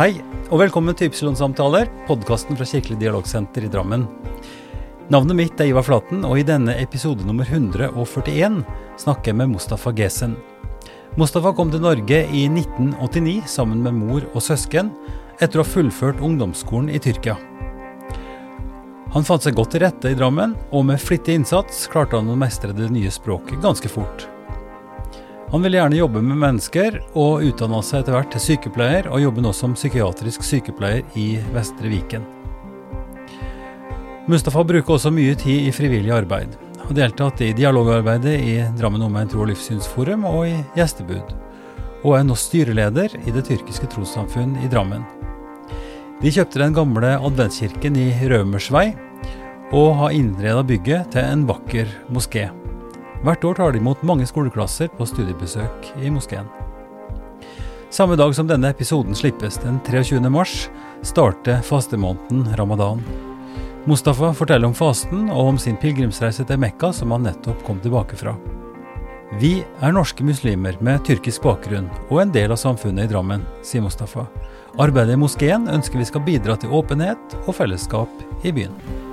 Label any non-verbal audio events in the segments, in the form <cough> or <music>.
Hei, og velkommen til Ypsilon-samtaler, podkasten fra Kirkelig dialogsenter i Drammen. Navnet mitt er Ivar Flaten, og i denne episode nummer 141 snakker jeg med Mustafa Gesen. Mustafa kom til Norge i 1989 sammen med mor og søsken, etter å ha fullført ungdomsskolen i Tyrkia. Han fant seg godt til rette i Drammen, og med flittig innsats klarte han å mestre det nye språket ganske fort. Han ville gjerne jobbe med mennesker, og utdanna seg etter hvert til sykepleier, og jobber nå som psykiatrisk sykepleier i Vestre Viken. Mustafa bruker også mye tid i frivillig arbeid. Har deltatt i dialogarbeidet i Drammen Omegn tro- og livssynsforum og i gjestebud. Og er nå styreleder i Det tyrkiske trossamfunn i Drammen. De kjøpte den gamle adventskirken i Rømersvei, og har innreda bygget til en vakker moské. Hvert år tar de imot mange skoleklasser på studiebesøk i moskeen. Samme dag som denne episoden slippes, den 23. mars, starter fastemåneden ramadan. Mustafa forteller om fasten og om sin pilegrimsreise til Mekka, som han nettopp kom tilbake fra. Vi er norske muslimer med tyrkisk bakgrunn og en del av samfunnet i Drammen, sier Mustafa. Arbeidet i moskeen ønsker vi skal bidra til åpenhet og fellesskap i byen.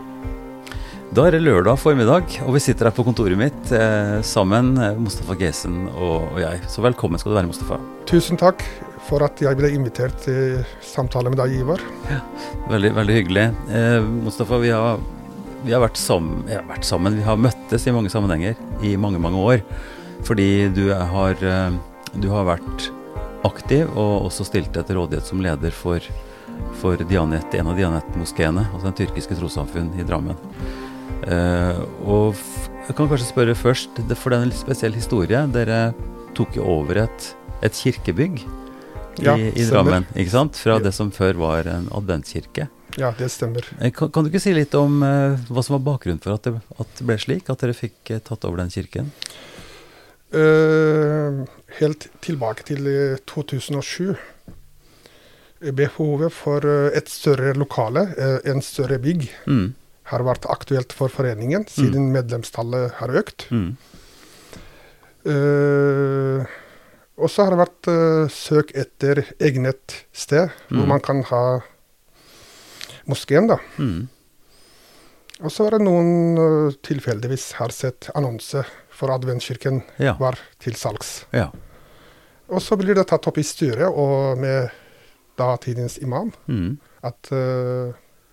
Da er det lørdag formiddag, og vi sitter her på kontoret mitt eh, sammen, Mustafa Gesen og, og jeg. Så velkommen skal du være, Mustafa. Tusen takk for at jeg ble invitert til samtale med deg, Ivar. Veldig, veldig hyggelig. Eh, Mustafa, vi har, vi, har vært sammen, vi har vært sammen, vi har møttes i mange sammenhenger i mange, mange år. Fordi du har, eh, du har vært aktiv og også stilt deg til rådighet som leder for, for Dianet, en av Dianet-moskeene, altså den tyrkiske trossamfunn i Drammen. Eh, og jeg kan kanskje spørre først, for det er en litt spesiell historie. Dere tok jo over et, et kirkebygg Ja, i. Drammen, ikke sant? Fra det som før var en adventskirke. Ja, det stemmer. Eh, Kan, kan du ikke si litt om uh, hva som var bakgrunnen for at det, at det ble slik? At dere fikk uh, tatt over den kirken? Uh, helt tilbake til eh, 2007. Behovet for et større lokale, en større bygg, Mm. Har vært aktuelt for foreningen siden medlemstallet har økt. Mm. Uh, og så har det vært uh, søk etter egnet sted hvor Mm. man kan ha moskeen, da. Mm. Og så var det noen uh, tilfeldigvis har sett annonse for adventkirken Ja. var til salgs. ja. Og så blir det tatt opp i styret og med datidens imam Mm. at uh,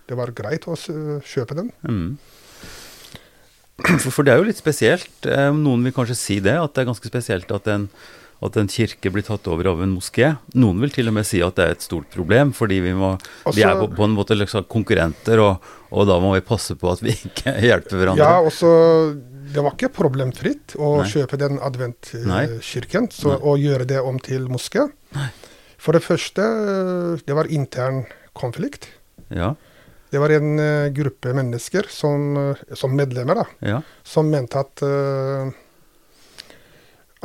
det var greit å kjøpe den. Mm. For, det er jo litt spesielt. eh, Noen vil kanskje si det, at det er ganske spesielt at en, at en kirke blir tatt over av en moské. Noen vil til og med si at det er et stort problem, fordi vi, må, vi er på, på en måte liksom konkurrenter, og, og da må vi passe på at vi ikke <laughs> hjelper hverandre. Ja, og så Det var ikke problemfritt å Nei. kjøpe den adventkirken så, og gjøre det om til moské. For det første, det var intern konflikt. Ja, Det var en uh, gruppe mennesker som, uh, som medlemmer, da. ja, som mente at uh,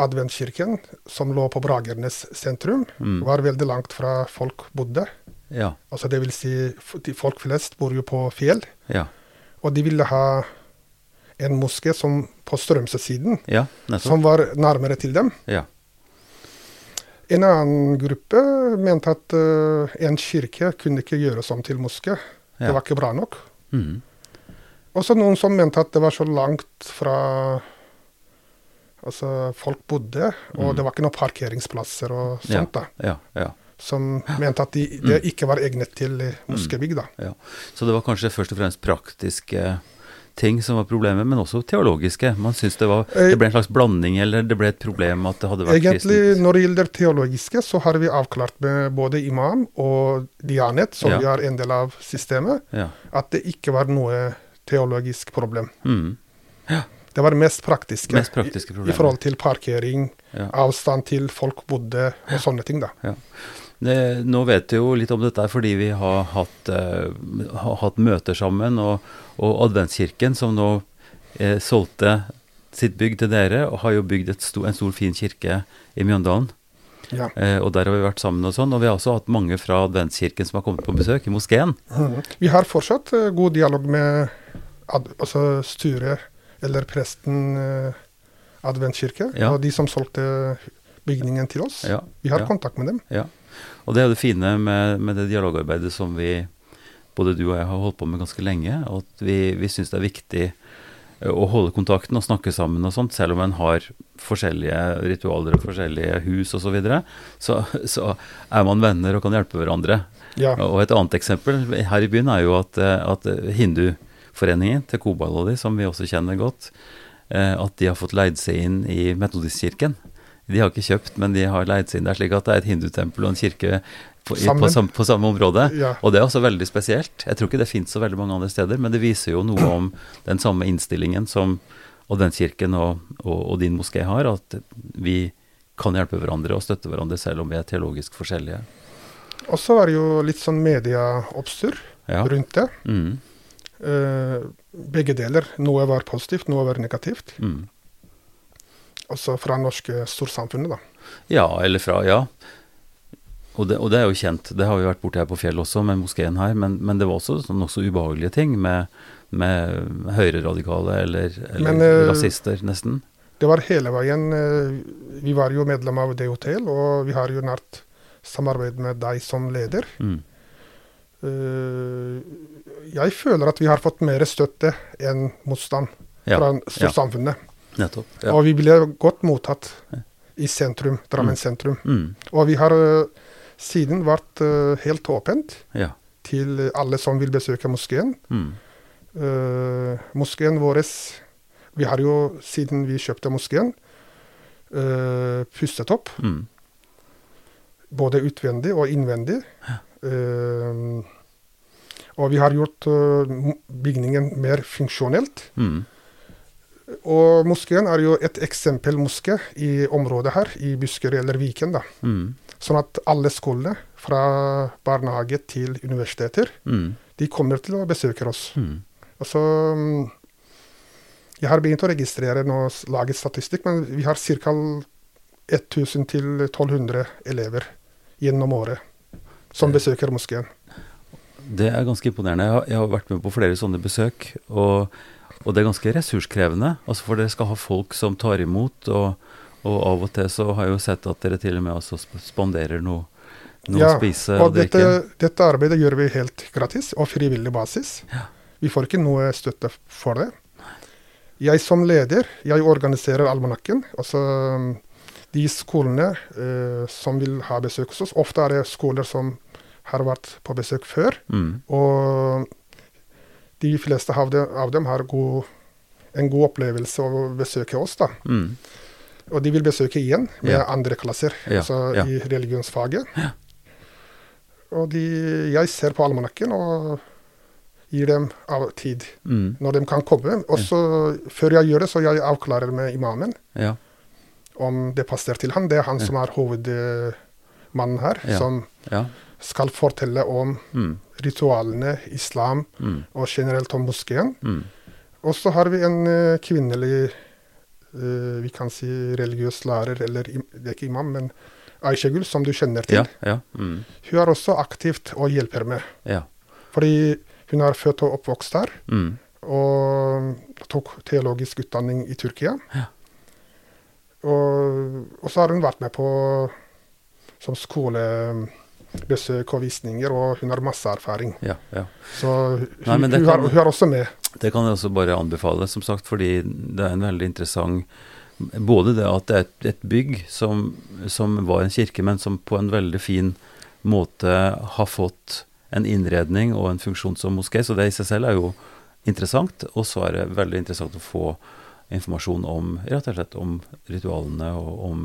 adventkirken, som lå på Bragernes sentrum, Mm. var veldig langt fra folk bodde. ja, Altså det vil si, folk flest bor jo på fjell, ja, og de ville ha en moské som på Strømsø-siden, ja som var nærmere til dem. Ja, En annen gruppe mente at uh, en kirke kunne ikke gjøres om til moské. Ja. Det var ikke bra nok. mm. Og så noen som mente at det var så langt fra Altså, folk bodde, og Mm. det var ikke noen parkeringsplasser og sånt, da. ja, ja, Som mente at de, det ikke var egnet til moskebygg. Mm. da. ja. Så det var kanskje først og fremst praktiske ting som var problemet, men også teologiske. Man syns det var Eh, Det ble en slags blanding, eller det ble et problem at det hadde vært Egentlig, kristent. når det gjelder teologiske, så har vi avklart med både imam og dianet, som Ja. vi er en del av systemet, Ja. at det ikke var noe teologisk problem. Mm. Det var mest praktiske. Mest praktiske i. I forhold til parkering, Ja. avstand til folk bodde, og sånne ting, da. Det, nå vet vi jo litt om dette fordi vi har hatt, uh, har hatt møter sammen, og, og Adventskirken, som nå uh, solgte sitt bygg til dere, og har jo bygd et sto, en stor, fin kirke i Mjøndalen. Ja. Eh, og der har vi vært sammen og sånn. Og vi har også hatt mange fra Adventskirken som har kommet på besøk i moskeen. Vi har fortsatt uh, god dialog med ad, altså styret eller presten uh, adventskirke, Ja. og de som solgte bygningen til oss. Ja, Vi har kontakt med dem. Og det er jo det fine med, med det dialogarbeidet som vi, både du og jeg, har holdt på med ganske lenge. At vi, vi syns det er viktig eh, å holde kontakten og snakke sammen og sånt, selv om en har forskjellige ritualer og forskjellige hus osv. Så, videre, så så er man venner og kan hjelpe hverandre. Ja. Og et annet eksempel her i byen er jo at, eh, at hinduforeningen til de, som vi også kjenner godt, eh, at de har fått leid seg inn i Metodistkirken. De har ikke kjøpt, men de har leid seg inn der, slik at det er et hindutempel og en kirke på, på, samme, på samme område. Ja. Og det er også veldig spesielt. Jeg tror ikke det fins så veldig mange andre steder, men det viser jo noe om den samme innstillingen som og den kirken og, og, og din moské har, at vi kan hjelpe hverandre og støtte hverandre selv om vi er teologisk forskjellige. Og så var det jo litt sånn medieoppstyr Ja. rundt det. Mm, Uh, begge deler. Noe var positivt, noe var negativt. mm. Også fra norske storsamfunnet, da. Ja, eller fra Ja. Og det, og det er jo kjent. Det har vi vært borti her på Fjell også, med moskeen her. Men, men det var også sånn også ubehagelige ting med, med høyreradikale eller, eller Men, eh, rasister, nesten. Det var hele veien. eh, Vi var jo medlem av DHTL, og vi har jo nært samarbeid med deg som leder. Mm. Eh, Jeg føler at vi har fått mer støtte enn motstand Ja, fra storsamfunnet. Nettopp. Ja. Og vi ble godt mottatt i sentrum, Drammen sentrum. Mm, Og vi har eh, siden vært eh, helt åpent ja. til alle som vil besøke moskeen. Mm, Uh, moskeen vår Vi har jo, siden vi kjøpte moskeen, uh, pusset opp. mm, Både utvendig og innvendig. Uh, og vi har gjort bygningen mer funksjonelt. mm, Og moskeen er jo et eksempel moské i området her, i Buskerud eller Viken. da. mm, Sånn at alle skolene, fra barnehage til universiteter, mm, de kommer til å besøke oss. mm. Og så mm, Jeg har begynt å registrere nå, s- lage statistikk, men vi har ca. 1000-1200 elever gjennom året som besøker moskeen. Det er ganske imponerende. Jeg har, jeg har vært med på flere sånne besøk, og, og det er ganske ressurskrevende. Altså For dere skal ha folk som tar imot, og, og av og til så har jeg jo sett at dere til og med også spanderer noe, noe å spise og, og dette, drikke. dette arbeidet gjør vi helt gratis og frivillig basis. Ja. Vi får ikke noe støtte for det. Jeg som leder, jeg organiserer almanakken. Altså de skolene eh, som vil ha besøk hos oss. Ofte er det skoler som har vært på besøk før. Mm, Og de fleste av dem, av dem har god, en god opplevelse av å besøke oss. da. mm, Og de vil besøke igjen med Ja. andre klasser, Ja, altså ja. i religionsfaget. Og de, jeg ser på almanakken og gir dem av tid mm, når de kan komme. Og så, før jeg gjør det, så jeg avklarer med imamen ja, om det passer til han. Det er han som er hovedmannen her, som ja. Skal fortelle om Mm, ritualene, islam mm, og generelt om moskeen. mm, Og så har vi en uh, kvinnelig uh, vi kan si religiøs lærer, eller det er ikke imam, men Aishegul, som du kjenner til. ja, ja, mm, Hun er også aktivt og hjelper med. ja. Fordi hun er født og oppvokst der, Mm, og tok teologisk utdanning i Tyrkia. Ja. Og, og så har hun vært med på som skolebesøk og visninger, og hun har masse erfaring. ja, ja. Så hun, Nei, hun, kan- har, hun har, også med. Det kan jeg også bare anbefale, som sagt, fordi det er en veldig interessant Både det at det er et, et bygg som, som var en kirke, men som på en veldig fin måte har fått en innredning og en funksjon som moské, så det i seg selv er jo interessant. Og så er det veldig interessant å få informasjon om rett og slett om ritualene og om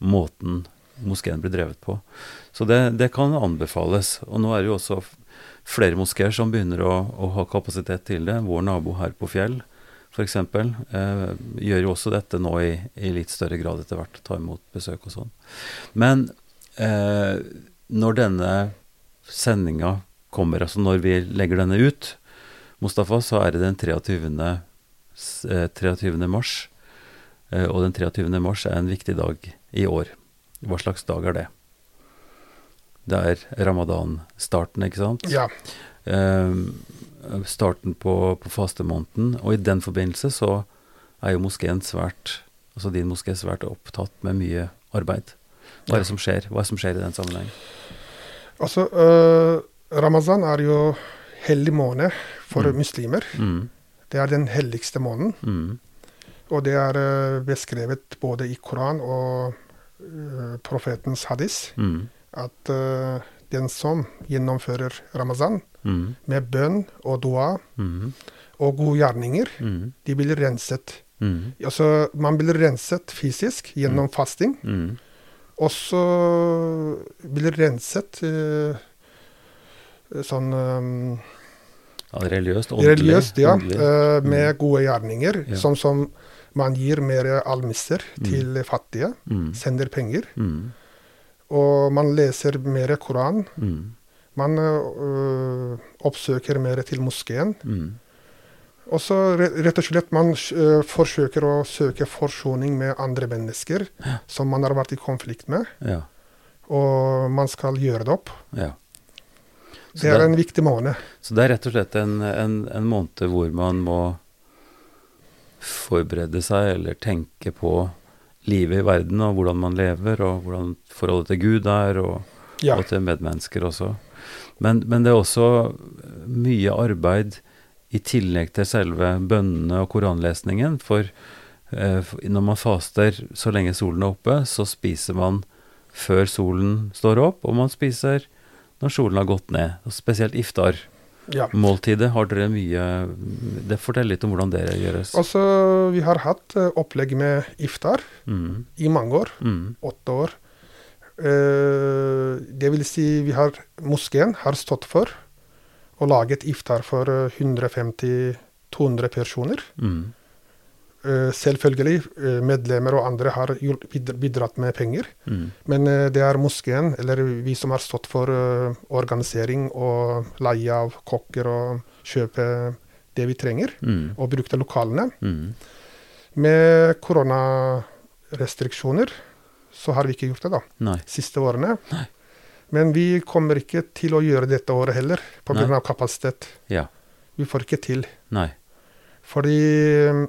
måten moskeen blir drevet på. Så det, det kan anbefales. Og nå er det jo også flere moskeer som begynner å, å ha kapasitet til det. Vår nabo her på Fjell f.eks. Eh, gjør jo også dette nå i, i litt større grad etter hvert. Ta imot besøk og sånn. Men eh, når denne sendinga kommer, altså når vi legger denne ut, Mustafa, så er det den 23. eh, 23. mars. Eh, og den 23. mars er en viktig dag i år. Hva slags dag er det? Det er ramadan-starten, ikke sant? Ja. Eh, starten på, på fastemåneden. Og i den forbindelse så er jo moskeen svært, altså din moské svært opptatt med mye arbeid. Hva er det som skjer, Hva er det som skjer i den sammenheng? Altså, øh, Ramazan er jo hellig måned for Mm. muslimer. Mm. Det er den helligste måneden. Mm. Og det er øh, beskrevet både i Koran og profetens hadis Mm. at uh, den som gjennomfører ramazan Mm. med bønn og dua Mm. og gode gjerninger, Mm. de blir renset. Mm. Altså, man blir renset fysisk gjennom fasting, Mm. og så blir renset uh, sånn um, Ja, religiøst, åndelig. Religiøst, ja. åndelig. Uh, med gode gjerninger. Ja. Sånn som man gir mer almisser Mm. til fattige. Mm. Sender penger. Mm. Og man leser mer Koran. Mm. Man øh, oppsøker mer til moskeen. Mm. Og så rett og slett man øh, forsøker å søke forsoning med andre mennesker som man har vært i konflikt med. Ja. Og man skal gjøre det opp. ja. Det er det- en viktig måned. Så det er rett og slett en, en, en måned hvor man må forberede seg eller tenke på livet i verden og hvordan man lever, og hvordan forholdet til Gud er, og, Ja. og til medmennesker også. Men, men det er også mye arbeid i tillegg til selve bønnene og koranlesningen. For eh, når man faster så lenge solen er oppe, så spiser man før solen står opp, og man spiser når solen har gått ned. Og spesielt iftar. Ja. Måltidet har dere mye Det Fortell litt om hvordan det gjøres. Altså, vi har hatt eh, opplegg med iftar Mm, i mange år. mm, åtte år. Uh, det vil si, vi har moskeen har stått for og laget iftar for eh, 150-200 personer. mm, Eh, selvfølgelig, eh, medlemmer og andre har bidratt med penger. mm, Men eh, det er moskeen, eller vi som har stått for eh, organisering og leie av kokker og kjøpe det vi trenger, mm, og brukte lokalene. mm. Med koronarestriksjoner så har vi ikke gjort det, da. Nei. siste årene. Nei. Men vi kommer ikke til å gjøre dette året heller, pga. kapasitet. Ja. Vi får ikke til. Nei. Fordi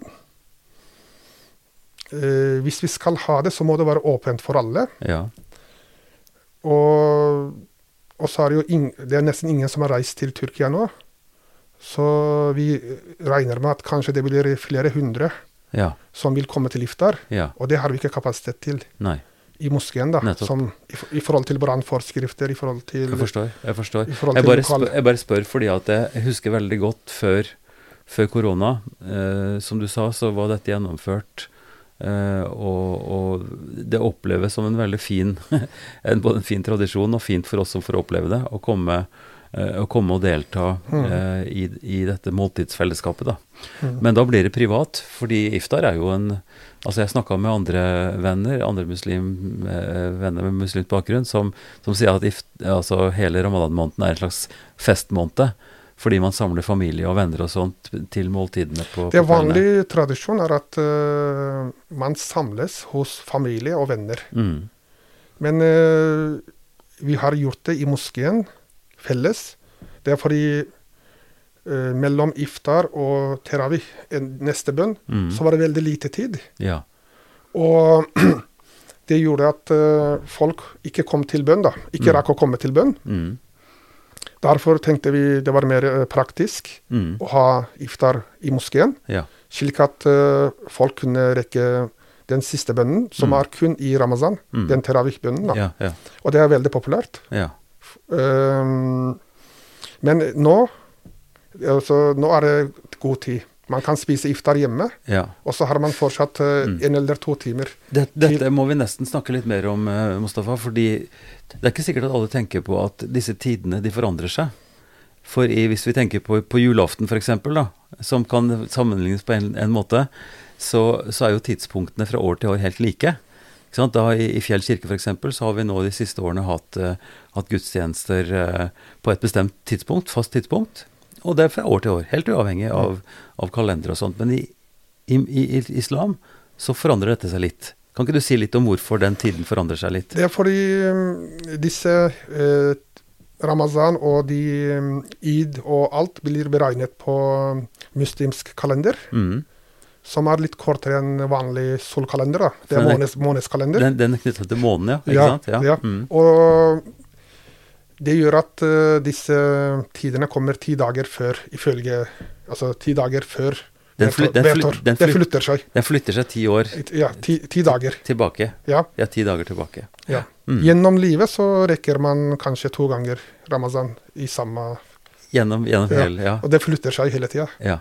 eh, hvis vi skal ha det, så må det være åpent for alle. Ja. Og, og så er det jo ing, det er nesten ingen som har reist til Tyrkia nå. Så vi regner med at kanskje det blir flere hundre Ja. som vil komme til iftar. Ja. Og det har vi ikke kapasitet til Nei. i moskeen, da. Som, i, I forhold til brannforskrifter, i forhold til Jeg forstår. Jeg forstår. Jeg bare, spør, jeg bare spør fordi at jeg husker veldig godt før, før korona. Eh, som du sa, så var dette gjennomført. Eh, og, og det oppleves som en veldig fin <laughs> en, Både en fin tradisjon og fint for oss som får oppleve det, å komme, uh, å komme og delta eh, i, i dette måltidsfellesskapet. da. Mm. Men da blir det privat, fordi iftar er jo en Altså Jeg snakka med andre venner, andre muslim, venner med muslimsk bakgrunn, som, som sier at ift, altså hele ramadan-måneden er en slags festmåned. Fordi man samler familie og venner og sånt til måltidene på, Det er vanlig tradisjon er at uh, man samles hos familie og venner. Mm, Men uh, vi har gjort det i moskeen felles. Det er fordi uh, mellom iftar og teravih, neste bønn, mm, så var det veldig lite tid. ja. Og <clears throat> det gjorde at folk ikke kom til bønn, da. Ikke Mm. rakk å komme til bønn. Mm, Derfor tenkte vi det var mer eh, praktisk mm, å ha iftar i moskeen. ja. slik at eh, folk kunne rekke den siste bønnen, som Mm. er kun i ramazan. Mm. Den teravih-bønnen. Ja, ja, Og det er veldig populært. ja. Um, men nå, altså, nå er det god tid. Man kan spise iftar hjemme, ja. og så har man fortsatt uh, Mm. en eller to timer. Dette, dette må vi nesten snakke litt mer om, uh, Mustafa. Fordi det er ikke sikkert at alle tenker på at disse tidene de forandrer seg. For i, hvis vi tenker på, på julaften f.eks., som kan sammenlignes på en, en måte, så, så er jo tidspunktene fra år til år helt like. Ikke sant? Da I, i Fjell kirke f.eks. så har vi nå de siste årene hatt, uh, hatt gudstjenester på et bestemt tidspunkt, fast tidspunkt. Og det er fra år til år, helt uavhengig av, av kalender og sånt. Men i, i, i islam så forandrer dette seg litt. Kan ikke du si litt om hvorfor den tiden forandrer seg litt? Det er fordi um, disse eh, ramazan og de um, id og alt blir beregnet på um, muslimsk kalender. Mm. som er litt kortere enn vanlig solkalender. da. Det er er- månedskalender. Den, den er knyttet til månen, ja? Ikke Ja, sant? Ja. ja. Mm. Og det gjør at uh, disse tidene kommer ti dager før, ifølge Altså ti dager før Den fly- den fly- den Det den, flytter seg. Den flytter seg ti år Ja, ti, ti dager. tilbake. Ja. Ja, ti dager tilbake. ja. Mm. Gjennom livet så rekker man kanskje to ganger ramazan i samme Gjennom, gjennom Ja. hele Ja. Og det flytter seg hele tida. ja.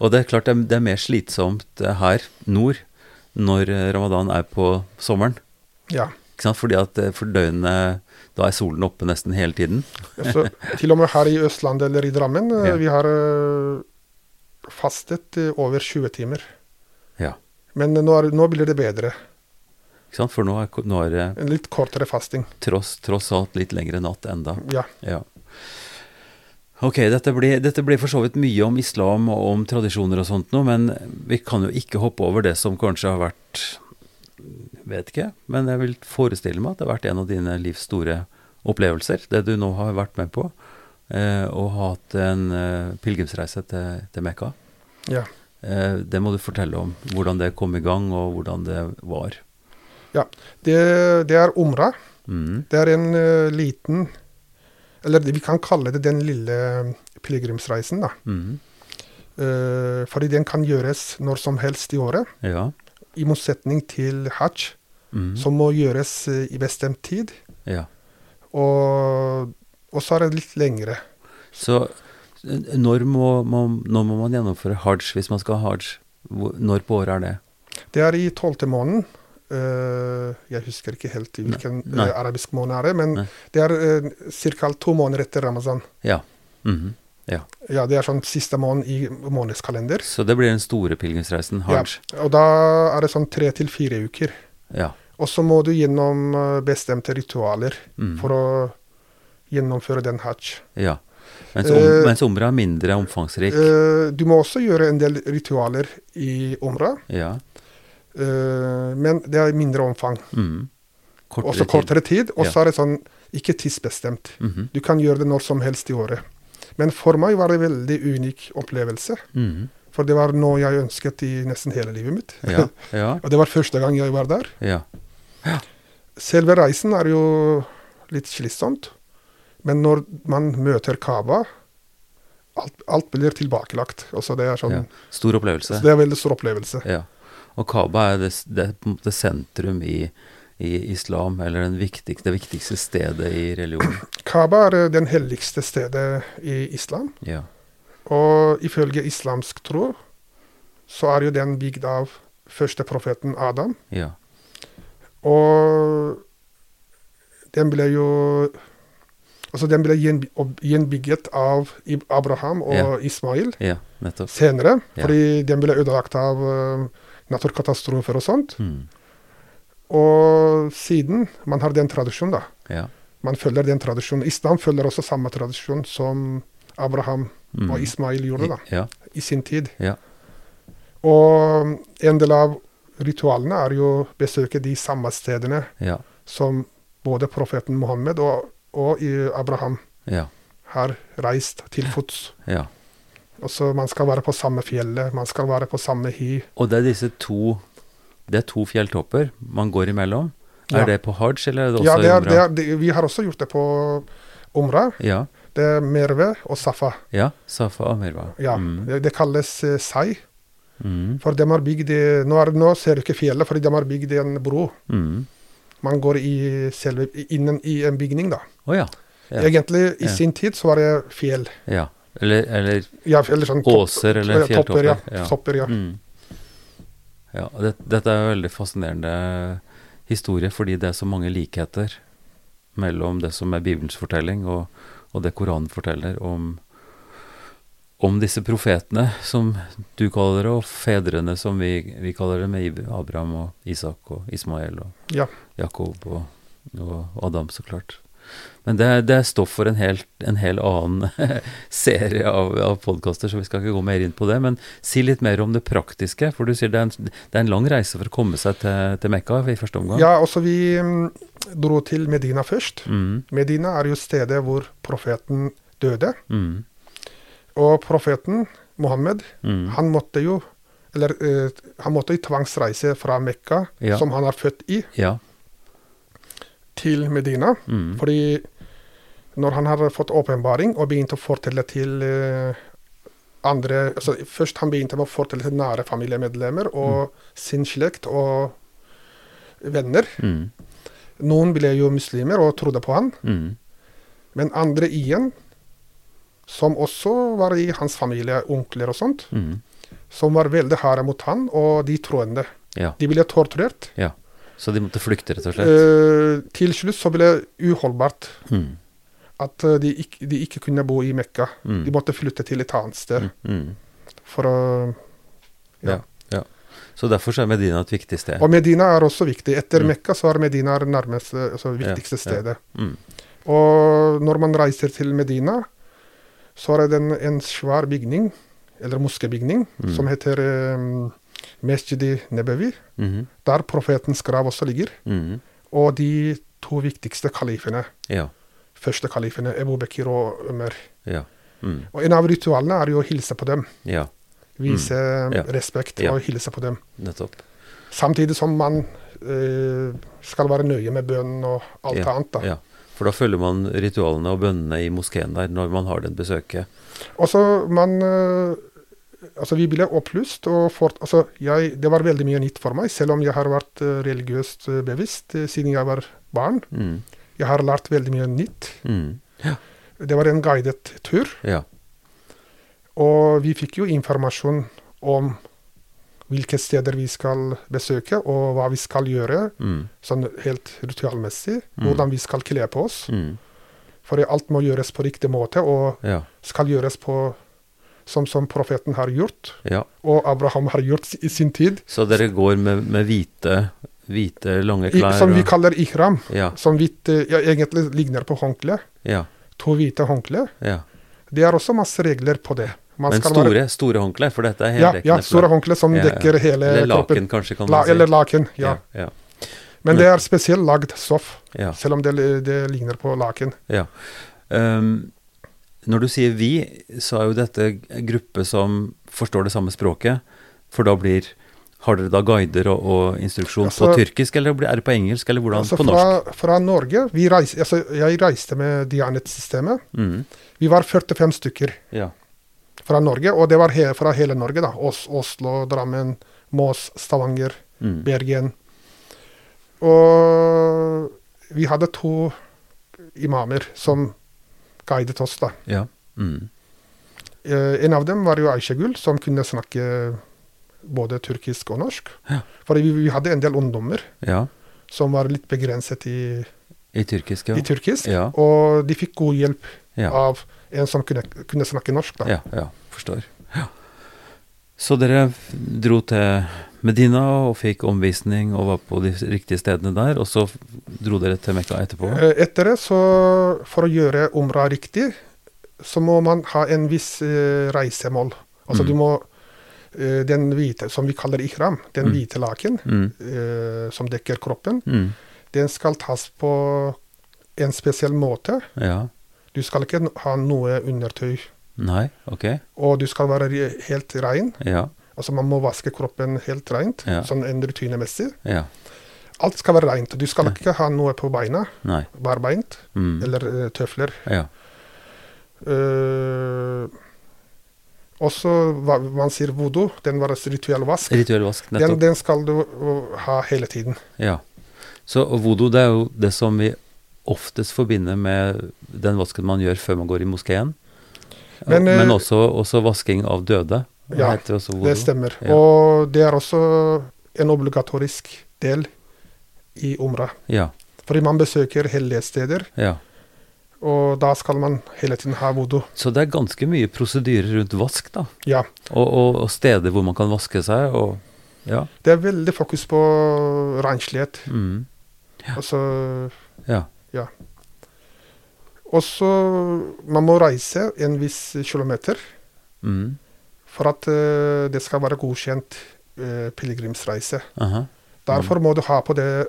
Og det er klart det er, det er mer slitsomt eh, her nord når eh, ramadan er på sommeren. Ja. Ikke sant? Fordi at for døgnet Da er solen oppe nesten hele tiden. Så, til og med her i Østlandet eller i Drammen, eh, Ja. vi har eh, fastet eh, over 20 timer. Ja. Men nå, er, nå blir det bedre. Ikke sant? For nå er, nå er En litt kortere fasting. tross, tross alt litt lengre natt enda. Ja. Ja. Ok, dette blir, dette blir for så vidt mye om islam og om tradisjoner og sånt noe, men vi kan jo ikke hoppe over det som kanskje har vært Vet ikke, men jeg vil forestille meg at det har vært en av dine livs store opplevelser, det du nå har vært med på, eh, og hatt en eh, pilegrimsreise til, til Mekka. ja. Eh, det må du fortelle om, hvordan det kom i gang, og hvordan det var. Det, det er umra. Mm. Det er en eh, liten Eller vi kan kalle det den lille pilegrimsreisen, da. Mm. Eh, fordi den kan gjøres når som helst i året. Ja. I motsetning til hajj, Mm. som må gjøres eh, i bestemt tid. ja. Og, og så er det litt lengre. Så eh, når må, man, når må man gjennomføre hajj hvis man skal ha hajj? Når på året er det? Det er i tolvte måneden. Uh, jeg husker ikke helt i hvilken Nei. arabisk måned er det, men Nei. det er uh, ca. to måneder etter ramazan. Ja. Mhm. Ja. Ja, det er sånn siste måned i månedskalender. Så det blir den store pilegrimsreisen, Ja, og da er det sånn tre til fire uker. Ja. Og så må du gjennom eh, bestemte ritualer Mm. for å gjennomføre den hajj. ja. Mens, om, uh, mens umra er mindre omfangsrik. Uh, du må også gjøre en del ritualer i umra, ja. Uh, men det er mindre omfang. Mm. Kortere Også kortere tid. Og Ja. er det sånn ikke tidsbestemt. Mhm. Du kan gjøre det når som helst i året. Men for meg var det en veldig unik opplevelse. Mm. For det var noe jeg ønsket i nesten hele livet mitt. Ja. Ja. <laughs> og det var første gang jeg var der. ja. Selve reisen er jo litt slitsomt. Men når man møter Kaba, alt, alt blir tilbakelagt. Altså det er sånn. Stor opplevelse. så det er en veldig stor opplevelse. Ja. Og Kaba er det, det, måte sentrum i, i islam, eller den viktigste, det viktigste stedet i religionen. <clears throat> Kaba er det den helligste stedet i islam. Ja. Og ifølge islamsk tro så er jo den bygd av første profeten Adam. Ja. Og den ble jo Altså, den ble gjenbygget av Abraham og Ja. Ismail ja, senere, fordi den ble ødelagt av eh, naturkatastrofer og sånt. Mm. Og siden man har den tradisjonen, da. Ja. Man følger den tradisjonen. Islam følger også samme tradisjon som Abraham Mm. og Ismail gjorde da, Ja. i sin tid. Ja. Og en del av ritualene er jo å besøke de samme stedene Ja. som både profeten Mohammed og, og Abraham Ja. har reist til fots. ja. så man skal være på samme fjellet, man skal være på samme hi. Og det er disse to Det er to fjelltopper man går imellom. Ja. Er det på hajj, eller er det også Ja, det er, umra? det er, vi har også gjort det på Umra. Ja. Det er Merve og Safa. ja. Safa og Merve. Ja, Mm. det, det kalles uh, Sai. Mm. For de har bygd nå, er, nå ser du ikke fjellet, fordi de har bygd en bro. Mm. Man går i selve, innen i en bygning, da. Oh, ja. Ja. Egentlig, i Ja. sin tid, så var det fjell. ja. Eller, eller Ja, eller sånn åser eller fjelltopper. topper, ja. Topper, ja. Mm. Ja det, dette er en veldig fascinerende historie, fordi det er så mange likheter mellom det som er Bibelens fortelling, og, og det Koranen forteller om, om disse profetene, som du kaller det, og fedrene, som vi, vi kaller det, med Abraham og Isak og Ismael og Ja. Jakob og, og Adam, så klart. Men det, det er stoff for en, helt, en hel annen <laughs> serie av, av podkaster, så vi skal ikke gå mer inn på det. Men si litt mer om det praktiske, for du sier det er en, det er en lang reise for å komme seg til, til Mekka i første omgang. Ja, altså vi mm, dro til Medina først. Mm, Medina er jo stedet hvor profeten døde. mm, Og profeten Mohammed, mm, han måtte jo Eller eh, han måtte i tvangsreise fra Mekka, Ja. som han er født i, Ja. Til Medina. Mm. Fordi når han har fått åpenbaring og begynte å fortelle til eh, andre altså Først han begynte med å fortelle til nære familiemedlemmer og sin slekt og venner. Mm. Noen ble jo muslimer og trodde på han, Mm. men andre igjen, som også var i hans familie, onkler og sånt, Mm. som var veldig harde mot han og de troende. Ja. De ble torturert. Så de måtte flykte, rett og slett? Eh, til slutt så ble det uholdbart Mm. at eh, de ikke, de ikke kunne bo i Mekka. Mm. De måtte flytte til et annet sted Mm. for å Ja. ja. Så derfor så er Medina et viktig sted. Og Medina er også viktig. Etter Mm. Mekka så er Medina det nærmeste, altså viktigste ja. stedet. Mm. Og når man reiser til Medina, så er det en, en svær bygning, eller moskebygning, Mm. som heter um, Mesjidi Nebevi, Mhm. der profetens grav også ligger. Mhm. Og de to viktigste kalifene, Ja. første kalifene, Ebu Bekir og Umar. Ja. Mm. Og en av ritualene er jo å hilse på dem. Ja. Vise Mm. Respekt og hilse på dem. Nettopp. Samtidig som man eh, skal være nøye med bønnen og alt annet. da. Ja. For da følger man ritualene og bønnene i moskeen der når man har den besøket. Og så man eh, Altså, vi ble opplyst, og for, altså, jeg, det var veldig mye nytt for meg, selv om jeg har vært eh, religiøst eh, bevisst eh, siden jeg var barn. Mm. Jeg har lært veldig mye nytt. Mm. Det var en guidet tur, Ja. og vi fikk jo informasjon om hvilke steder vi skal besøke, og hva vi skal gjøre, Mm. sånn helt ritualmessig. Mm. Hvordan vi skal kle på oss. Mm. For alt må gjøres på riktig måte, og Ja. skal gjøres på som, som profeten har gjort, ja. og Abraham har gjort i sin tid. Så dere går med, med hvite, hvite, lange I, klær? som vi kaller ihram. Ja. Som hvit, ja, egentlig ligner på håndkle. Ja. To hvite håndklær. ja. Det er også masse regler på det. Man Men store, være- store håndklær, for dette er heldekkende. ja, store håndklær som dekker hele Eller kroppen. laken, kanskje, kan La, eller laken, ja. Men det er spesielt lagd stoff, selv om det, det ligner på laken. Ja. Um, når du sier vi, så er jo dette en gruppe som forstår det samme språket. For da blir Har dere da guider og, og instruksjon Altså- på tyrkisk, eller er det på engelsk, eller hvordan? Altså på norsk? fra, fra Norge vi reis, altså, Jeg reiste med Dianet-systemet. Mm. Vi var 45 stykker Ja. fra Norge, og det var he, fra hele Norge. da. Os, Oslo, Drammen, Mås, Stavanger, Mm. Bergen. Og vi hadde to imamer som guidet oss. da. ja. Mm. Eh, en av dem var jo Aishegul, som kunne snakke både turkisk og norsk. Ja. For vi, vi hadde en del ungdommer ja. som var litt begrenset i, I tyrkisk, ja. i tyrkisk. Ja. Og de fikk god hjelp av en som kunne, kunne snakke norsk. da. Ja, ja, forstår. Ja. Så dere dro til Medina og fikk omvisning og var på de riktige stedene der, og så dro dere til Mekka etterpå? Eh, Etter det, så for å gjøre umra riktig, så må man ha en viss eh, reisemål. Altså Mm. du må eh, Den hvite, som vi kaller ihram, den Mm. hvite laken Mm. eh, som dekker kroppen, Mm. den skal tas på en spesiell måte. Ja. Du skal ikke ha noe undertøy, Nei, ok. og du skal være helt rein. Ja. Altså man må vaske kroppen helt rent, Ja. sånn en rutinemessig. Ja. Alt skal være rent. Du skal ikke ha noe på beina, Nei. barbeint, Mm. eller eh, tøfler. Ja. Uh, også hva man sier voodoo, den var rituell vask. Rituell vask, Den, den skal du ha hele tiden. Ja. Så voodoo, det er jo det som vi oftest forbinder med den vasken man gjør før man går i moskeen. Men, Men, eh, også, også vasking av døde. Ja, også. Det stemmer. Ja. Og det er også en obligatorisk del i umra. Ja. Fordi man besøker hellige steder, ja. og da skal man hele tiden ha vodo. Så det er ganske mye prosedyrer rundt vask, da. Ja. Og, og, og steder hvor man kan vaske seg, og ja. Det er veldig fokus på renslighet. Mm. Altså, Ja. og så Man må reise en viss kilometer Mm. For at eh, det skal være godkjent uh, pilegrimsreise. Aha. Derfor må du ha på det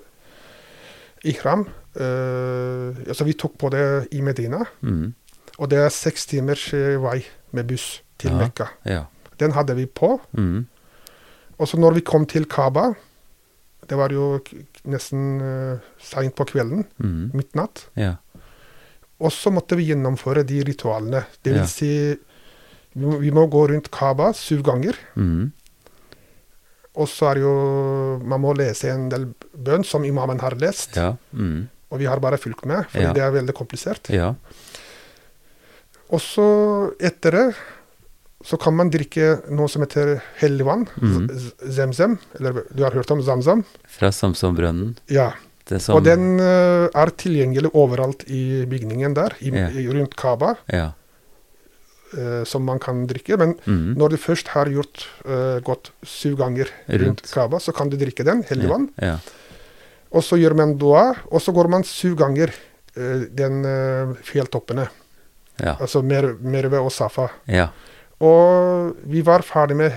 ihram. Uh, altså vi tok på det i Medina, Mm. og det er seks timers vei med buss til Ja. Mekka. Ja. Den hadde vi på, Mm. Og så når vi kom til Kaba, det var jo nesten uh, seint på kvelden, Mm. midnatt, Ja. og så måtte vi gjennomføre de ritualene. Det vil si, vi må, vi må gå rundt Kaba syv ganger. Mm. Og så er det jo Man må lese en del bønn som imamen har lest, Ja. Mm. og vi har bare fulgt med, fordi Ja. det er veldig komplisert. Ja. Og så etter det så kan man drikke noe som heter hellig vann, mm. zemzem, eller du har hørt om zamzam? Fra Samsonbrønnen. Ja. Det som Og den eh, er tilgjengelig overalt i bygningen der, i, Ja. rundt Kaba, Ja. Eh, som man kan drikke. Men Mm. når du først har gjort uh, gått syv ganger rundt. Kaba, så kan du drikke den, hellig vann. Ja. Og så gjør man dua, og så går man syv ganger uh, den uh, fjelltoppene. Ja. Altså Mer- Merve og Safa. Ja. Og vi var ferdig med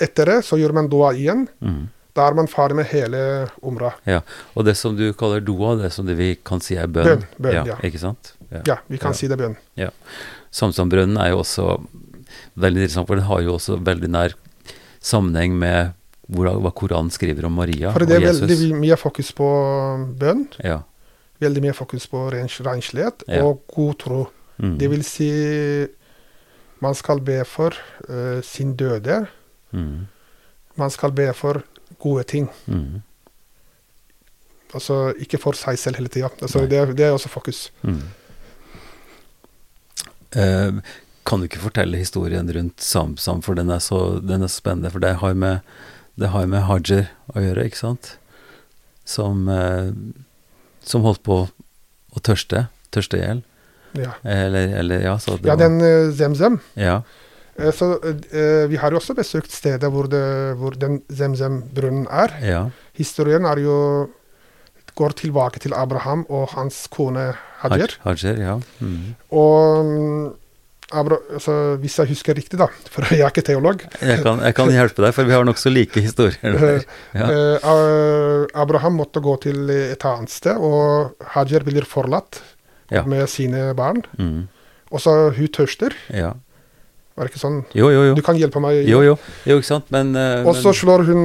Etter det så gjør man dua igjen. Mm. Da er man ferdig med hele umra. ja. Og det som du kaller doa, det som det vi kan si er bønn. Bønn, bønn, ja. Ikke sant? Ja. Ja, vi kan Ja. si det er bønn. Samsonbrønnen er jo også veldig interessant, for den har jo også veldig nær sammenheng med hva Koranen skriver om Maria For det er veldig mye fokus på bønn. Ja. Veldig mye fokus på renslighet Ja. og god tro. Mm. Det vil si man skal be for uh, sin døde. Mm. Man skal be for gode ting. Mm. Altså ikke for seg selv hele tida. Altså, det, det er også fokus. Mm. Eh, kan du ikke fortelle historien rundt Samsam, for den er så, den er så spennende. For det har med, det har med Hajer å gjøre, ikke sant? Som, eh, som holdt på å tørste. Tørste i hjel. Ja, Eller, eller ja, ja den uh, Zemzem. ja. Eh, så eh, vi har jo også besøkt stedet hvor, det, hvor den Zemzem-brunnen er. ja. Historien er jo går tilbake til Abraham og hans kone Hajer. Haj- Hajer, ja. Mm. Og mm, Abra, altså, hvis jeg husker riktig, da, for jeg er ikke teolog Jeg, kan, jeg kan hjelpe deg, for vi har nokså like historier. Der. <laughs> Ja. eh, Abraham måtte gå til et annet sted, og Hajer blir forlatt Ja. med sine barn. Mm. Og så hun tørster. ja. Var det ikke sånn? Jo, jo, jo. Du kan hjelpe meg. Jo, jo. Jo, ikke sant, men uh, Og så slår hun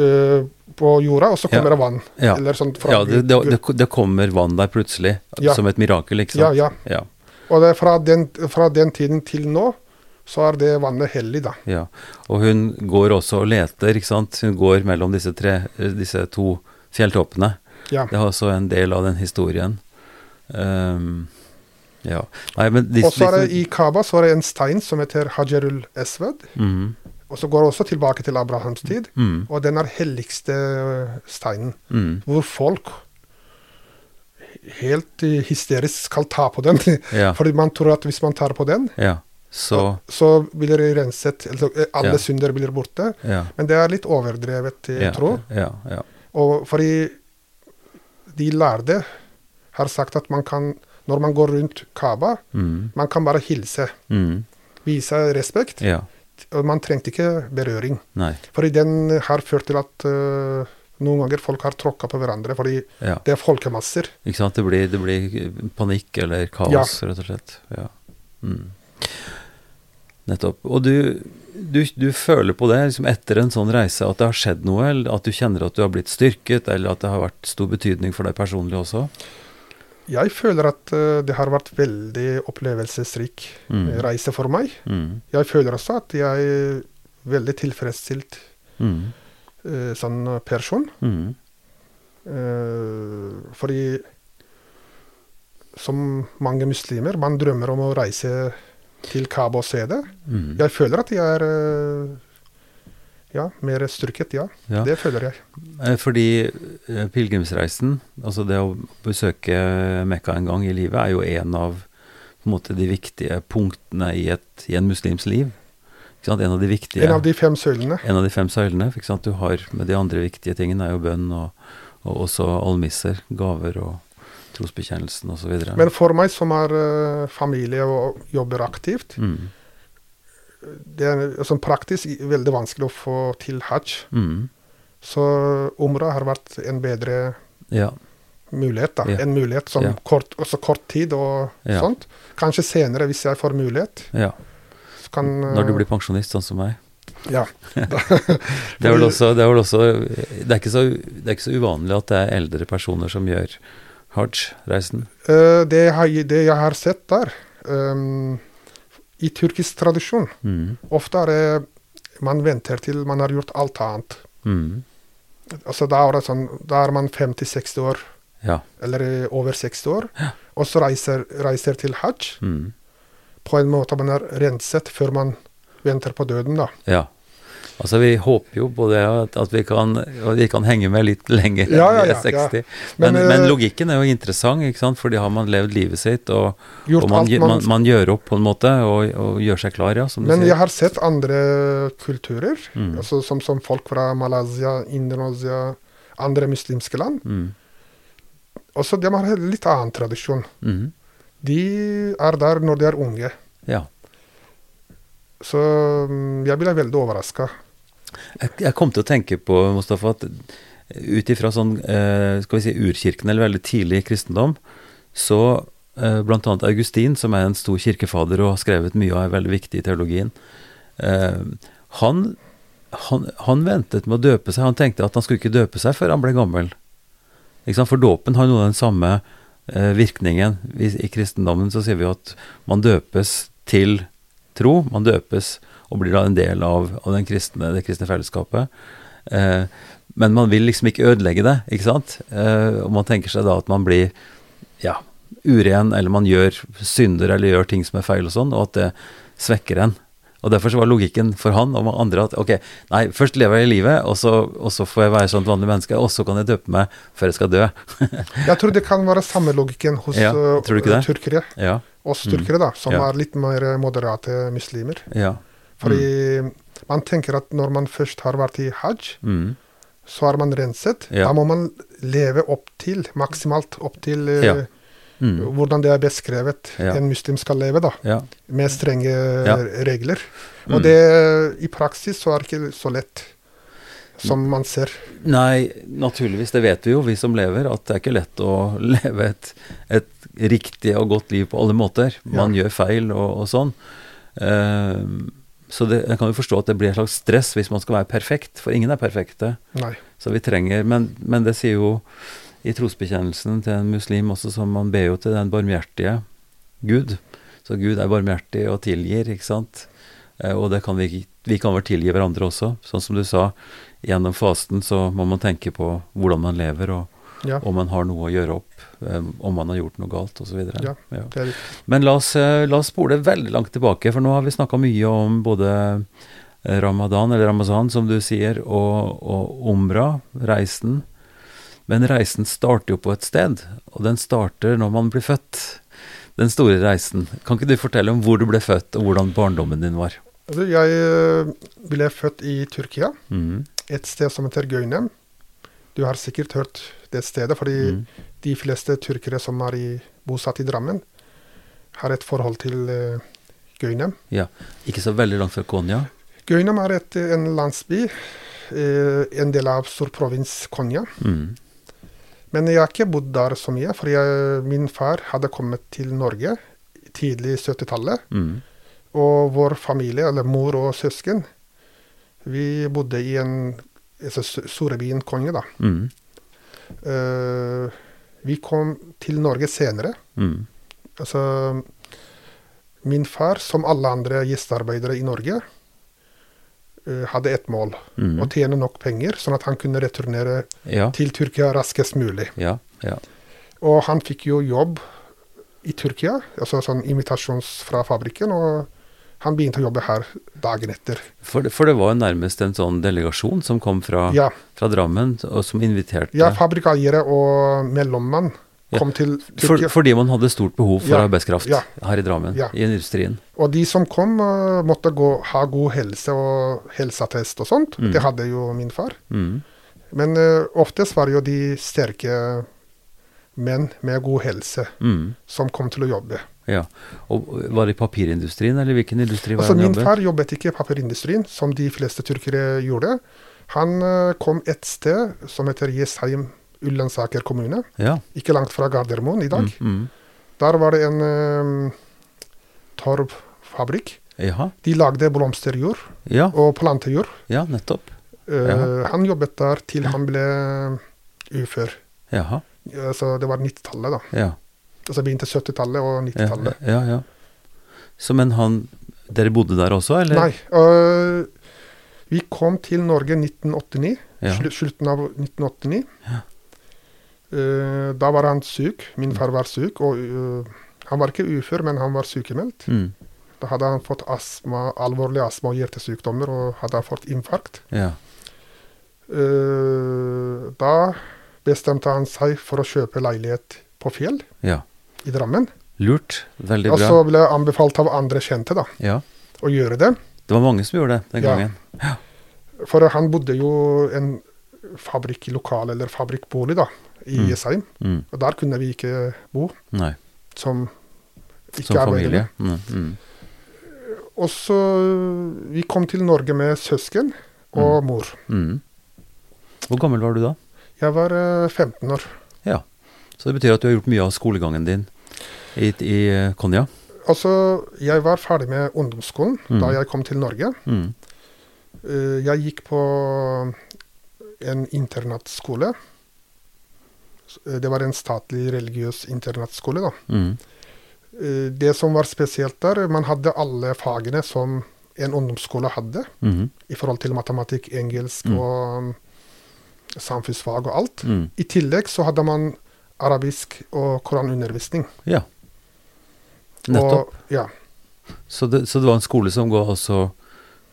uh, på jorda, og så Ja. kommer det vann. Ja. Eller sånn fra Ja, det, det, det, det kommer vann der plutselig, Ja. som et mirakel, ikke sant? ja. Ja, Og er fra, den, fra den tiden til nå, så er det vannet hellig, da. ja. Og hun går også og leter, ikke sant? Hun går mellom disse, tre, eh, disse to fjelltoppene. Ja. Det er også en del av den historien. Ehm, ja. Og så er det i Kaba så er det en stein som heter Hajarul Esved. Mm. Og så går det også tilbake til Abrahams tid. Mm. Og den er helligste steinen, Mm. hvor folk helt eh, hysterisk skal ta på den. <laughs> Ja, Fordi man tror at hvis man tar på den, ja. Så så blir det renset. Altså, eh, alle Ja. synder blir borte. Ja. Men det er litt overdrevet, Ja, tro. ja, ja. Og fordi de lærde har sagt at man kan, når man går rundt Kaba, Mm. man kan bare hilse. Mm. Vise respekt. Ja. Og man trengte ikke berøring. Nei. Fordi den har ført til at uh, noen ganger folk har tråkka på hverandre fordi Ja. det er folkemasser. Ikke sant? Det blir, det blir panikk eller kaos, rett og slett. Ja. Mm. Nettopp. Og du, du, du føler på det liksom etter en sånn reise at det har skjedd noe, eller at du kjenner at du har blitt styrket, eller at det har vært stor betydning for deg personlig også? Jeg føler at eh, det har vært veldig opplevelsesrik Mm. eh, reise for meg. Mm. Jeg føler også at jeg er veldig tilfredsstilt Mm. uh, sånn person. Mm. Eh, fordi som mange muslimer, man drømmer om å reise til Kabo og se det. Mm. Jeg føler at jeg er eh, ja, mer styrket, ja. Ja. Det føler jeg. Eh, Fordi eh, pilegrimsreisen, altså det å besøke Mekka en gang i livet, er jo en av på en måte, de viktige punktene i, et, i en muslims liv. Ikke sant? En av de viktige En av de fem søylene. en av de fem søylene. Ikke sant? Du har med de andre viktige tingene er jo bønn og, og også almisser, gaver og trosbekjennelsen osv. Men for meg som har eh, familie og jobber aktivt, mm. Det er sånn praktisk veldig vanskelig å få til hajj. Mm. Så umra har vært en bedre Ja. mulighet. da. Ja. En mulighet som Ja. kort, også kort tid og sånt. Kanskje senere, hvis jeg får mulighet. kan, Når du eh, blir pensjonist, sånn som meg. Ja. <laughs> Det <laughs> er også, det er, også det, er så, det er ikke så uvanlig at det er eldre personer som gjør hajj-reisen? Uh, det, det jeg har sett der ehm, I tyrkisk tradisjon Mm. ofte er det man venter til man har gjort alt annet. Mm. Altså Da er, det sånn, da er man 50-60 år, Ja. eller eh, over 60 år, og så reiser, reiser til hajj. Mm. På en måte man er renset før man venter på døden, da. Ja. Altså, vi håper jo på det at, at vi, kan, vi kan henge med litt lenger Ja, ja, ja, er 60. ja. Men, Men, men, eh, logikken er jo interessant, ikke sant? fordi har man levd livet sitt, og, og man, man, man gjør opp på en måte, og, og gjør seg klar, ja, som du Men sier. jeg har sett andre kulturer, Mm. altså som, som folk fra Malaysia, Indonesia, andre muslimske land. Mm. Også de har en litt annen tradisjon. Mm. De er der når de er unge. Ja. Så mm, jeg ble veldig overraska. Jeg, jeg kom til å tenke på, Mustafa, at ut ifra sånn, eh, skal vi si, urkirken, eller veldig tidlig kristendom, så eh, blant annet Augustin, som er en stor kirkefader og har skrevet mye og er veldig viktig i teologien, eh, han, han, han ventet med å døpe seg. Han tenkte at han skulle ikke døpe seg før han ble gammel. For dåpen har noe av den samme virkningen. I kristendommen så sier vi at man døpes til tro. Man døpes og blir da en del av, av den kristne, det kristne fellesskapet. Eh, men man vil liksom ikke ødelegge det, ikke sant? Eh, og man tenker seg da at man blir ja, uren, eller man gjør synder eller gjør ting som er feil og sånn, og at det svekker en. Og Derfor så var logikken for han og andre at ok, nei, først lever jeg i livet, og så, og så får jeg være sånn et vanlig menneske, og så kan jeg døpe meg før jeg skal dø. <laughs> Jeg tror det kan være samme logikken hos Ja, turkere. ja, Oss Mm. turkere, da, som Ja. er litt mer moderate muslimer. ja. Fordi man tenker at når man først har vært i hajj, Mm, så er man renset. Ja. Da må man leve opp til, maksimalt opp til eh, Ja. mm, hvordan det er beskrevet Ja. en muslim skal leve, da. ja. Med strenge regler. Mm. Og det i praksis så er det ikke så lett som man ser. Nei, naturligvis, det vet vi jo, vi som lever, at det er ikke lett å <laughs> leve et, et riktig og godt liv på alle måter. Man gjør feil og, og sånn. Eh, så det, jeg kan jo forstå at det blir et slags stress hvis man skal være perfekt, for ingen er perfekte. Nei. Så vi trenger Men, men det sier jo i trosbekjennelsen til en muslim også, som man ber jo til den barmhjertige Gud. Så Gud er barmhjertig og tilgir, ikke sant. Eh, og det kan vi, vi kan vel tilgi hverandre også. Sånn som du sa, gjennom fasten så må man tenke på hvordan man lever, og Ja, om man har noe å gjøre opp, eh, om man har gjort noe galt, osv. Ja. Ja. Men la oss, eh, la oss spole veldig langt tilbake, for nå har vi snakka mye om både eh, ramadan, eller ramazan, som du sier, og, og umra, reisen. Men reisen starter jo på et sted, og den starter når man blir født. Den store reisen. Kan ikke du fortelle om hvor du ble født, og hvordan barndommen din var? Altså, Jeg ble født i Tyrkia, mm. et sted som heter Gøynem. Du har sikkert hørt det stedet, fordi mm. de fleste tyrkere som er i, bosatt i Drammen, har et forhold til uh, Gøynem. Ja. Ikke så veldig langt fra Konya. Gøynem er et, en landsby, Uh, en del av storprovins Konya. Mhm. Men jeg har ikke bodd der så mye, for jeg, min far hadde kommet til Norge tidlig 70-tallet. Mm. Og vår familie, eller mor og søsken, vi bodde i en altså, s- store da. Mhm. Eh, vi kom til Norge senere. Mm. Altså Min far, som alle andre gjestearbeidere i Norge, uh, hadde ett mål. Mm. Å tjene nok penger, sånn at han kunne returnere Ja. til Tyrkia raskest mulig. Ja. Ja. Og han fikk jo jobb i Tyrkia, altså sånn invitasjons fra fabrikken, og han begynte å jobbe her dagen etter. For, det, for det var nærmest en sånn delegasjon som kom fra, Ja, fra Drammen, og som inviterte ja fabrikkeiere og mellommann Ja, kom til for, Fordi man hadde stort behov for Ja, arbeidskraft ja. her i Drammen, Ja. i industrien. Og de som kom, eh, måtte gå, ha god helse og helseattest og sånt. Mm. Det hadde jo min far. Mm. Men uh, oftest var det jo de sterke menn med god helse Mm. som kom til å jobbe. Ja. Og var det i papirindustrien, eller hvilken industri var Altså, han jobbet? min far jobbet ikke i papirindustrien, som de fleste tyrkere gjorde. Han eh, kom et sted som heter Jessheim Ullensaker kommune, Ja. ikke langt fra Gardermoen i dag. Mm. Mm. Der var det en um, torvfabrikk Jaha. De lagde blomsterjord Ja, og plantejord. ja nettopp. Uh, Han jobbet der til han ble ufør. Jaha. Så det var 90-tallet, da. Ja. Altså begynte 70-tallet og 90-tallet. ja, ja. Så men han Dere bodde der også, eller? Nei. øh, vi kom til Norge 1989. Ja. Slutten av 1989. Ja. Eh, da var han syk. Min far var syk. Og øh, han var ikke ufør, men han var sykemeldt. Mm. Da hadde han fått astma, alvorlig astma og hjertesykdommer og hadde fått infarkt. Ja. Uh, da bestemte han seg for å kjøpe leilighet på Fjell ja. I Drammen. Lurt. Veldig bra. Og så ble jeg anbefalt av andre kjente da, Ja. å gjøre det. Det var mange som gjorde det den Ja. gangen. For han bodde jo en fabrikklokal, eller fabrikkbolig, da, i Mm. Jessheim. Mm. Og der kunne vi ikke bo, Nei. som ikke Som familie. Mm. Mm. Og så Vi kom til Norge med søsken og mor. Mm. Hvor gammel var du da? Jeg var eh, 15 år. Ja. Så det betyr at du har gjort mye av skolegangen din i, i Konja? Altså, jeg var ferdig med ungdomsskolen Mm. da jeg kom til Norge. Mm. Eh, jeg gikk på en internatskole. Eh, Det var en statlig religiøs internatskole, da. Mm. Eh, Det som var spesielt der, man hadde alle fagene som en ungdomsskole hadde, Mm. i forhold til matematikk, engelsk Mm. og um, samfunnsfag og alt. Mm. I tillegg så hadde man arabisk og koranundervisning. Ja. Nettopp. Og, ja, Så det, så det var en skole som ga også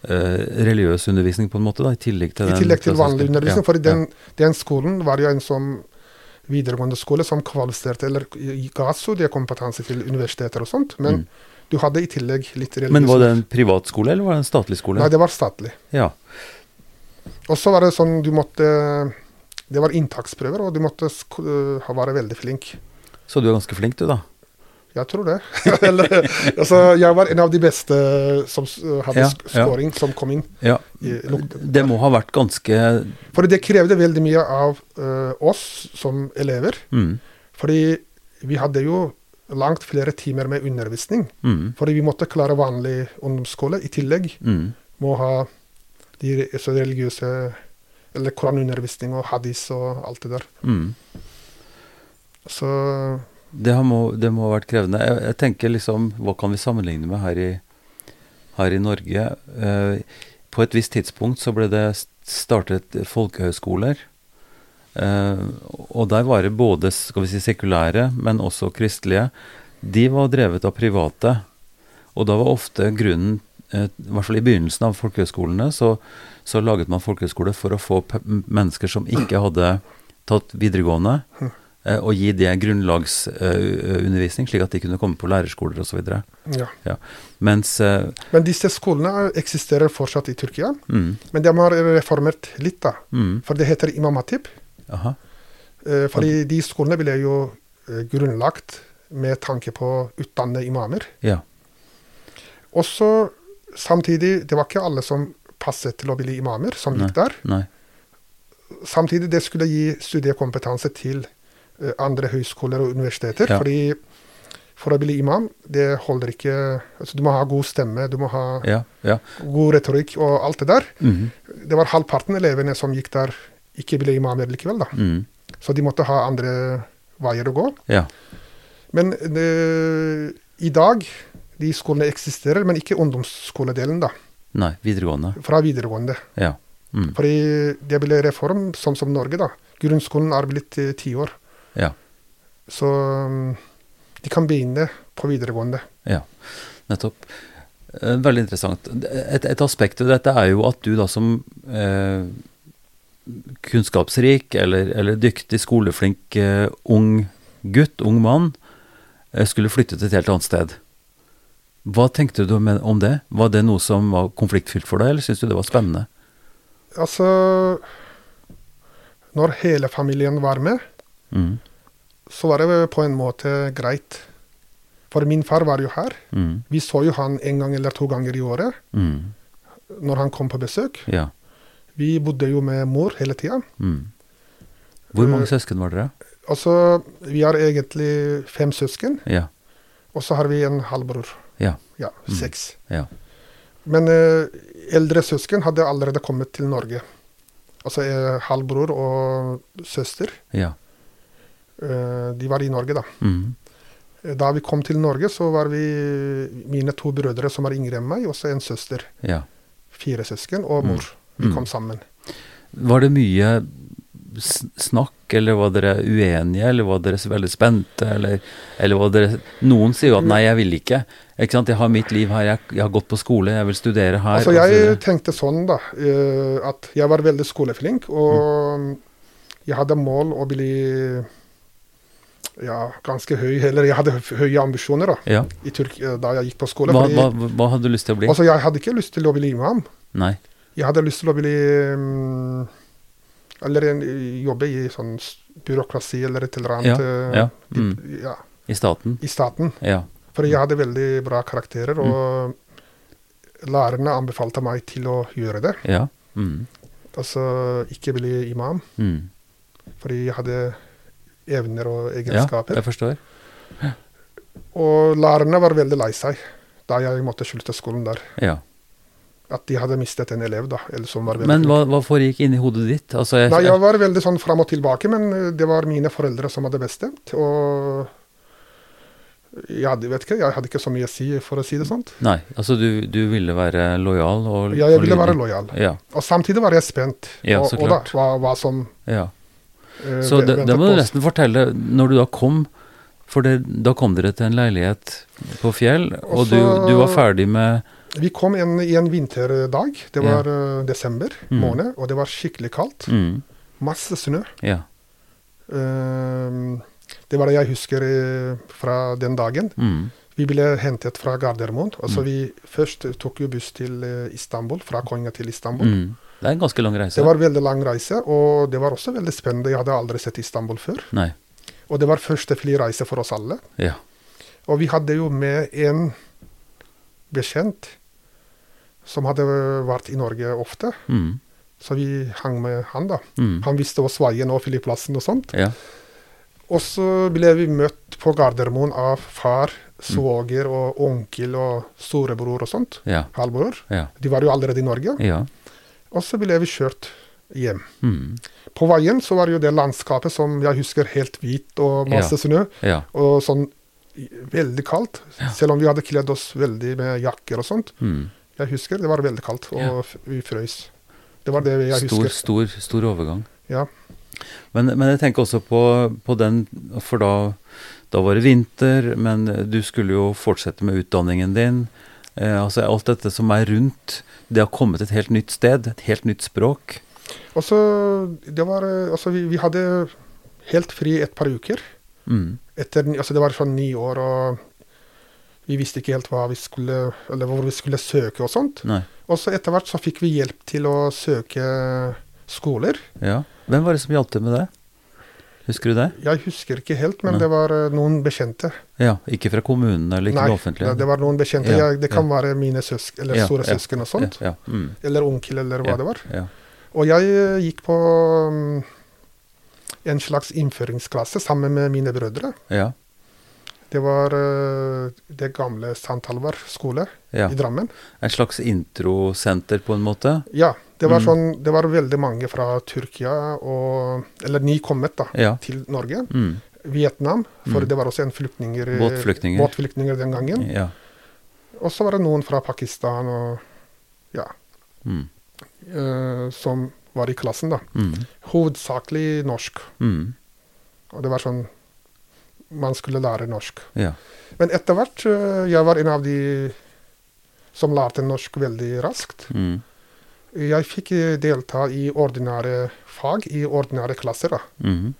eh, religiøs undervisning, på en måte, da, i tillegg til I tillegg til vanlig undervisning. Ja, For den, den skolen var jo en som videregående skole som kvalifiserte eller ga studiekompetanse til universiteter og sånt. Men Mm. du hadde i tillegg litt religiøs Men var det en privat skole, eller var det en statlig skole? Nei, det var statlig. Ja. Og så var det sånn du måtte Det var inntaksprøver, og du måtte øh, ha- være veldig flink. Så du er ganske flink, du, da. Jeg tror det. <laughs> Eller, altså, jeg var en av de beste som hadde Ja, scoring ja. som kom inn. Ja. Det må ha vært ganske For det krevde veldig mye av uh, oss som elever. mm, Fordi vi hadde jo langt flere timer med undervisning. mm, Fordi vi måtte klare vanlig ungdomsskole. I tillegg mm. må ha de så religiøse Eller koranundervisning og hadis og alt det der. Mm. Så Det, har må, det må ha vært krevende. Jeg, jeg tenker liksom, hva kan vi sammenligne med her i, her i Norge? Eh, på et visst tidspunkt så ble det startet folkehøyskoler. Eh, og der var det både skal vi si, sekulære, men også kristelige. De var drevet av private. Og da var ofte grunnen, eh, i hvert fall i begynnelsen av folkehøyskolene, så, så laget man folkehøyskole for å få mennesker som ikke hadde tatt videregående, eh, og gi det grunnlagsundervisning, slik at de kunne komme på lærerskoler osv. ja. Mens eh, Men disse skolene eksisterer fortsatt i Tyrkia. mm, Men de har reformert litt, da. mm, For det heter Imam Hatib. aha, Eh, fordi de skolene ble jo eh, grunnlagt med tanke på å utdanne imamer. ja. Også samtidig Det var ikke alle som passet til å bli imamer, som gikk der. Nei. Samtidig det skulle gi studiekompetanse til eh, andre høyskoler og universiteter. Ja. Fordi for å bli imam, det holder ikke altså Du må ha god stemme, du må ha Ja. ja. god retorikk og alt det der. mhm, Det var halvparten av elevene som gikk der, ikke ble imamer likevel. da. mm, Så de måtte ha andre veier å gå. ja. Men det, i dag de skolene eksisterer, men ikke ungdomsskoledelen, da. Nei. Videregående. Fra videregående. Ja. Mm, Fordi det ble reform, sånn som Norge, da. Grunnskolen er blitt eh, ti år. ja. Så mm, de kan begynne på videregående. Ja, nettopp. Eh, Veldig interessant. Et, et aspekt ved dette er jo at du da som eh, kunnskapsrik eller, eller dyktig, skoleflink eh, ung gutt, ung mann, eh, skulle flytte til et helt annet sted. Hva tenkte du om det? Var det noe som var konfliktfylt for deg, eller syns du det var spennende? Altså Når hele familien var med, Mm, så var det på en måte greit. For min far var jo her. mm, Vi så jo han en gang eller to ganger i året mm, når han kom på besøk. ja. Vi bodde jo med mor hele tida. Mm. Hvor mange Eh, søsken var dere? Altså, vi har egentlig fem søsken, Ja. og så har vi en halvbror. Ja. Ja, Mm. seks. Ja. Men eh, eldre søsken hadde allerede kommet til Norge. Altså eh, halvbror og søster. Ja. Eh, de var i Norge, da. Mm. Eh, Da vi kom til Norge, så var vi mine to brødre som var yngre enn meg, og så en søster. ja. Fire søsken og mor. Vi Mm. kom sammen. Var det mye snakk, eller var dere uenige, eller var dere veldig spente, eller, eller var dere Noen sier jo at 'nei, jeg vil ikke'. Ikke sant? 'Jeg har mitt liv her, jeg, jeg har gått på skole, jeg vil studere her'. Altså, jeg tenkte sånn, da, eh, at jeg var veldig skoleflink, og jeg hadde mål å bli ja, ganske høy, eller jeg hadde høye ambisjoner da, ja. i Tyrk da jeg gikk på skole. hva, fordi- hva, hva hadde du lyst til å bli? Altså, jeg hadde ikke lyst til å bli imam. Nei. Jeg hadde lyst til å bli mm, Eller en, jobbe i sånn byråkrasi eller et eller annet. Ja, ja, Mm. ja, I staten? I staten. Ja. For jeg hadde veldig bra karakterer, og lærerne anbefalte meg til å gjøre det. Ja. Mm. Altså ikke bli imam, Mm. fordi jeg hadde evner og egenskaper. Ja, jeg forstår. Og lærerne var veldig lei seg da jeg måtte slutte skolen der. Ja. At de hadde mistet en elev, da. Eller som var veldig Men hva, hva foregikk inni hodet ditt? Altså, jeg, Nei, jeg var veldig sånn fram og tilbake, men eh, det var mine foreldre som hadde bestemt. Og jeg hadde, vet ikke, jeg hadde ikke så mye å si, for å si det sånn. nei, altså du, du ville være lojal og Ja, jeg ville være lojal. Ja. Og samtidig var jeg spent. Ja, og, klart. og da, hva, hva som ja. eh, Så det, det må du nesten fortelle, når du da kom For det, da kom dere til en leilighet på Fjell, og, Og du, du var ferdig med Vi kom en, i en vinterdag. Det Ja. var eh, desember Mm. måned, og det var skikkelig kaldt. mm, Masse snø. Ja. Uh, det var det jeg husker eh, fra den dagen. Mm, Vi ble hentet fra Gardermoen. Altså vi først tok jo buss til eh, Istanbul, fra Konga til Istanbul. Det er en ganske lang reise. Det var veldig lang reise, og det var også veldig spennende. Jeg hadde aldri sett Istanbul før. Nei. Og det var første flyreise for oss alle. Ja. Og vi hadde jo med en bekjent som hadde vært i Norge ofte. Mm, Så vi hang med han, da. mm. Han visste oss veien og flyplassen og sånt. Ja. Og så ble vi møtt på Gardermoen av far, svoger og onkel og storebror og sånt. Ja. Halvbror. Ja. De var jo allerede i Norge. Ja. Og så ble vi kjørt hjem. Mm, På veien så var det jo det landskapet som jeg husker helt hvit og masse snø. Og sånn veldig kaldt. Selv om vi hadde kledd oss veldig med jakker og sånt. Mm. Jeg husker det var veldig kaldt, og Ja. vi frøs. Det var det jeg Stor, husker. stor, stor overgang. Ja. Men, men jeg tenker også på, på den, for da, da var det vinter, men du skulle jo fortsette med utdanningen din. Eh, altså alt dette som er rundt. Det har kommet et helt nytt sted, et helt nytt språk. Og så det var eh, Altså, vi, vi hadde helt fri et par uker. Mm. Etter, altså det var sånn ni år, og vi visste ikke helt vi skulle, eller hvor vi skulle søke og sånt. Nei. Og så etter hvert så fikk vi hjelp til å søke skoler. Ja. Hvem var det som hjalp til med det? Husker du det? Jeg husker ikke helt, men Nei. det var eh, noen bekjente. Ja, Ikke fra kommunen eller ikke Nei, det offentlige? Nei, det var noen bekjente. Ja, Jeg, det kan være mine søsk, eller Ja, store ja, søsken og sånt. Ja, ja. Mm. Eller onkel, eller hva Ja, det var. ja. Og jeg eh, gikk på mm, en slags innføringsklasse sammen med mine brødre. ja. Det var eh, det gamle St. Halvard skole ja. i Drammen. En slags introsenter, på en måte? Ja, det var, Mm. sånn, det var veldig mange fra Tyrkia, og, eller nykommet da, Ja. til Norge. Mm. Vietnam, for Mm. det var også en flyktninger, eh, Båtflyktninger. båtflyktninger den gangen. Ja. Og så var det noen fra Pakistan og, ja, Mm. uh, som var i klassen. da. Mm. Hovedsakelig norsk. Mm. Og det var sånn Man skulle lære norsk. Ja. Men etter hvert eh, Jeg var en av de som lærte norsk veldig raskt. Mm. Jeg fikk eh, delta i ordinære fag i ordinære klasser. Mm.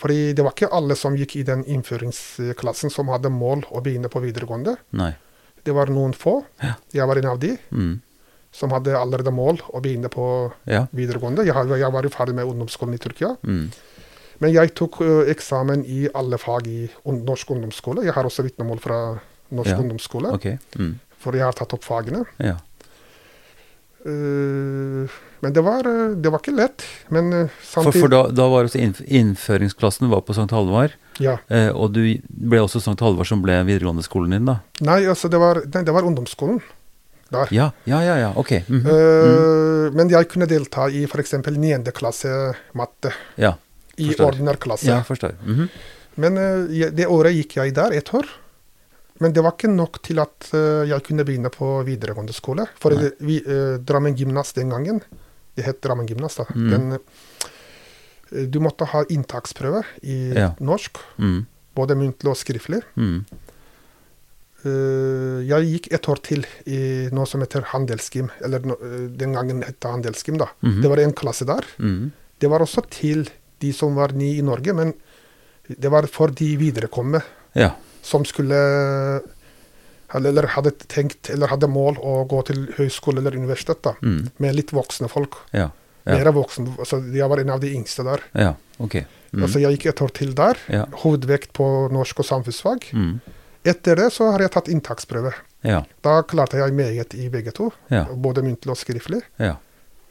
Fordi det var ikke alle som gikk i den innføringsklassen som hadde mål å begynne på videregående. Nei. Det var noen få. Ja. Jeg var en av de Mm. som hadde allerede mål å begynne på Ja. videregående. Jeg, jeg var jo ferdig med ungdomsskolen i Tyrkia. Mm. Men jeg tok eksamen i alle fag i norsk ungdomsskole. Jeg har også vitnemål fra norsk Ja, ungdomsskole, Ok. Mm. for jeg har tatt opp fagene. Ja. Uh, men det var, det var ikke lett. Men ø, For, samtidig for da, da var også innf innføringsklassen var på St. Halvard, Ja. eh, og du ble også St. Halvard som ble videregående skolen din, da? Nei, altså det var, nei, det var ungdomsskolen. der. Ja, ja, ja. ja. Ok. mhm. Eh, Men jeg kunne delta i f.eks. 9. klasse matte ja. I Forstår. ordinær klasse. ja, forstår. Mhm. Men eh, det året gikk jeg der, ett år. Men det var ikke nok til at eh, jeg kunne begynne på videregående skole. For det, vi, eh, Drammen gymnas den gangen, det het Drammen gymnas da, Mm. den, du måtte ha inntaksprøve i Ja. norsk, Mm. både muntlig og skriftlig. Mm. Uh, jeg gikk et år til i noe som heter handelsgym, eller no, den gangen het det handelsgym da. Mhm. Det var en klasse der. Mm. Det var også til de som var nye i Norge, men det var for de viderekomne Ja. som skulle eller hadde tenkt eller hadde mål å gå til høyskole eller universitet, da, Mm. med litt voksne folk. Ja. Ja. Mer voksne, altså Jeg var en av de yngste der. Ja. Ok. Mm. Altså Jeg gikk et år til der. Ja. Hovedvekt på norsk og samfunnsfag. Mm. Etter det så har jeg tatt inntaksprøve. Ja. Da klarte jeg meget i begge to, både muntlig og skriftlig. Ja.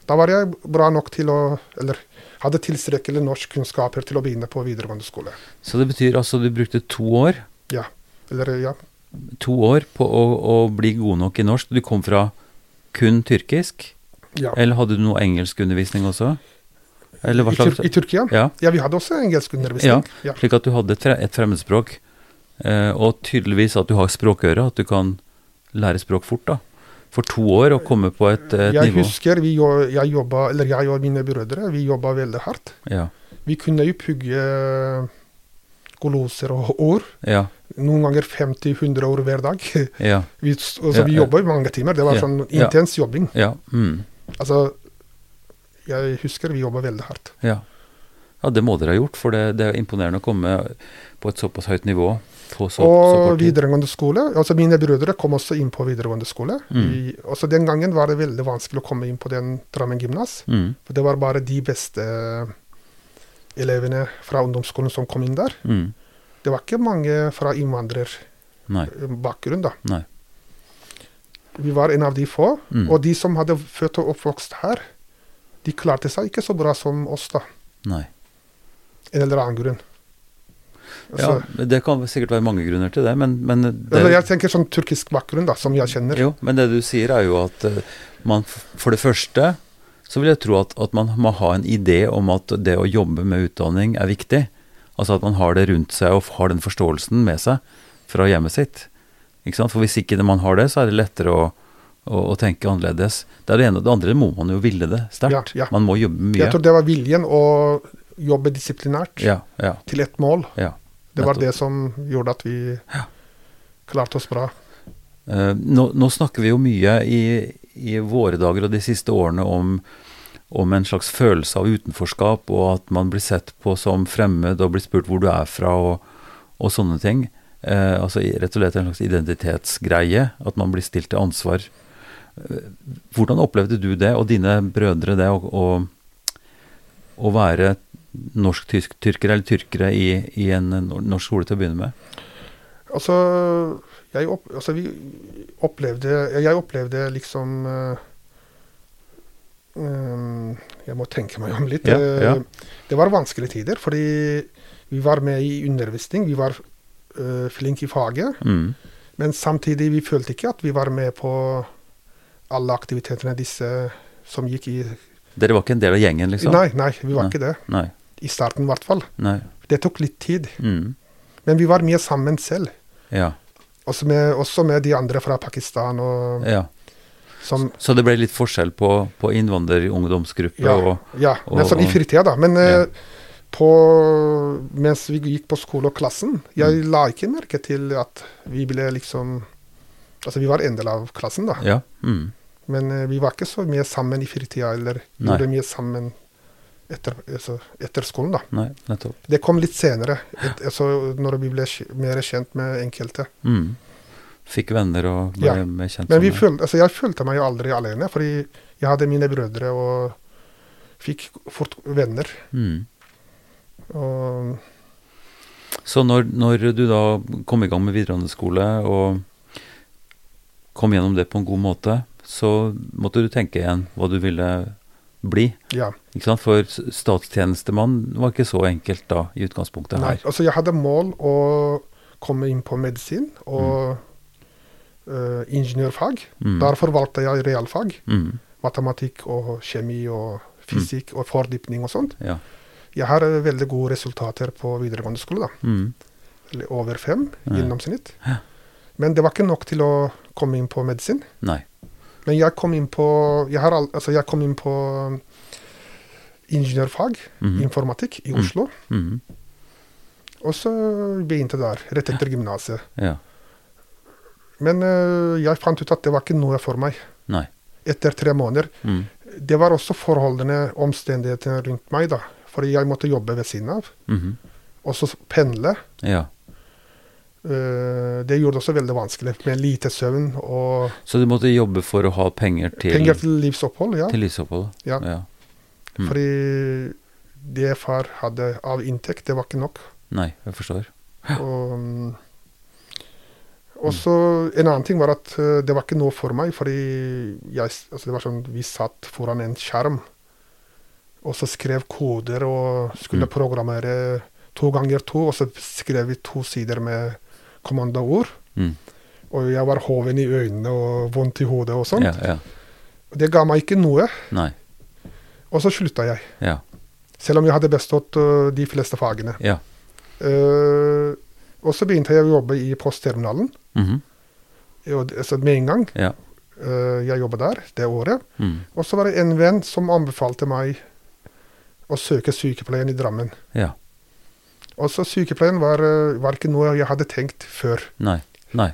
Da var jeg bra nok til å Eller hadde tilstrekkelig norskkunnskaper til å begynne på videregående skole. Så det betyr altså du brukte to år, Ja. Eller ja. to år på å, å bli god nok i norsk. Du kom fra kun tyrkisk, ja. eller hadde du noe engelskundervisning også? I, Tyr I Tyrkia? Ja, Ja, vi hadde også engelskundervisning. Ja. slik at du hadde et, fre et fremmedspråk, eh, og tydeligvis at du har språkøre, at du kan lære språk fort, da. For to år å komme på et, et Jeg nivå. husker vi, jeg jobba, eller jeg og mine brødre, vi jobba veldig hardt. Ja. Vi kunne jo pugge koloser og år. Ja. Noen ganger 50-100 år hver dag. <laughs> Ja. Vi, altså, vi jobba i mange timer. Det var sånn intens jobbing. Ja. Mm. Altså, jeg husker vi jobba veldig hardt. ja. Ja, det må dere ha gjort, for det, det er imponerende å komme på et såpass høyt nivå så, så og videregående skole. altså Mine brødre kom også inn på videregående skole. Mm. I, også Den gangen var det veldig vanskelig å komme inn på den Drammen gymnas. Mm. For det var bare de beste elevene fra ungdomsskolen som kom inn der. Mm. Det var ikke mange fra innvandrerbakgrunn, Nei. da. Nei. Vi var en av de få. Mm. Og de som hadde født og oppvokst her, de klarte seg ikke så bra som oss, da. Nei. En eller annen grunn. Ja, Altså, det kan sikkert være mange grunner til det, men, men det, jeg tenker sånn turkisk bakgrunn, da, som jeg kjenner. Jo, men det du sier er jo at eh, man for det første så vil jeg tro at, at man må ha en idé om at det å jobbe med utdanning er viktig. Altså at man har det rundt seg og har den forståelsen med seg fra hjemmet sitt. Ikke sant? For hvis ikke man har det, så er det lettere å, å, å tenke annerledes. Det er det ene. Det andre må man jo ville det sterkt. Ja, ja. Man må jobbe mye. Jeg tror det var viljen å jobbe disiplinært Ja, ja, til ett mål. ja. Det var det som gjorde at vi klarte oss bra. Eh, nå, nå snakker vi jo mye i, i våre dager og de siste årene om, om en slags følelse av utenforskap, og at man blir sett på som fremmed og blir spurt hvor du er fra, og, og sånne ting. Eh, altså rett og slett en slags identitetsgreie, at man blir stilt til ansvar. Eh, hvordan opplevde du det, og dine brødre, det å være norsk-tyrkere eller tyrkere i, i en norsk skole til å begynne med? Altså, jeg, opp, altså opplevde Jeg opplevde liksom um, Jeg må tenke meg om litt. Ja, ja. Eh, Det var vanskelige tider, fordi vi var med i undervisning. Vi var uh, flinke i faget. Mm. Men samtidig vi følte ikke at vi var med på alle aktivitetene disse som gikk i Dere var ikke en del av gjengen, liksom? Nei, nei, vi var Nei. ikke det. Nei. I starten, i hvert fall. Nei. Det tok litt tid. Mm. Men vi var mye sammen selv. Ja. Også med, også med de andre fra Pakistan og ja. som Så det ble litt forskjell på, på innvandrerungdomsgruppe Ja, og ja men sånn i fritida, da. Men Ja. eh, på, mens vi gikk på skole og klassen, jeg Mm. la ikke merke til at vi ble liksom Altså, vi var en del av klassen, da. Ja. Mm. Men eh, vi var ikke så mye sammen i fritida, eller Nei. gjorde mye sammen etter, altså, etter skolen, da. Nei, nettopp. Det kom litt senere, et, altså, når vi ble mer kjent med enkelte. Mm. Fikk venner og ble Ja. mer kjent Men vi følte, altså, jeg følte meg jo aldri alene, fordi jeg hadde mine brødre og fikk fort venner. Mm. Og Så når, når du da kom i gang med videregående skole og kom gjennom det på en god måte, så måtte du tenke igjen hva du ville bli. ja. For statstjenestemann var ikke så enkelt da, i utgangspunktet her. Nei, altså jeg hadde mål å komme inn på medisin og eh, ingeniørfag. Mm. Derfor valgte jeg realfag. Mm. Matematikk og kjemi og fysikk og fordypning og sånt. Ja. Jeg har eh, veldig gode resultater på videregående skole. da. Mm. Over fem gjennomsnitt. Ja. Men det var ikke nok til å komme inn på medisin. Nei. Men jeg kom inn på jeg, har altså jeg kom inn på ingeniørfag, ingeniørfag, -hmm. informatikk, i Mm. Oslo. Mm. Og så begynte der, rett etter gymnaset. Ja. Men uh, jeg fant ut at det var ikke noe for meg Nei. etter tre måneder. Mm. Det var også forholdene, omstendighetene rundt meg, da. For jeg måtte jobbe ved siden av. -hmm. Og så pendle. Ja. Øh, det gjorde det også veldig vanskelig, med lite søvn og Så du måtte jobbe for å ha penger til, penger til livsopphold. ja. til livsopphold? Ja. ja. Mm. Fordi det far hadde av inntekt, det var ikke nok. Nei, jeg forstår. Og, mm, så en annen ting var at eh, det var ikke noe for meg, fordi jeg, altså det var sånn, vi satt foran en skjerm og så skrev koder og skulle Mm. programmere to ganger to, og så skrev vi to sider med kommandoord. Mm. Og jeg var hoven i øynene og vondt i hodet og sånt. Ja, ja. Det ga meg ikke noe, Nei. og så slutta jeg. Ja. Selv om jeg hadde bestått uh, de fleste fagene. Ja. Eh, og så begynte jeg å jobbe i postterminalen. Mhm. Og altså med en gang. Ja. Eh, jeg jobbet der det året. Mm. Og så var det en venn som anbefalte meg å søke sykepleien i Drammen. Ja. Og så sykepleien var, eh, var ikke noe jeg hadde tenkt før. Nei. Nei.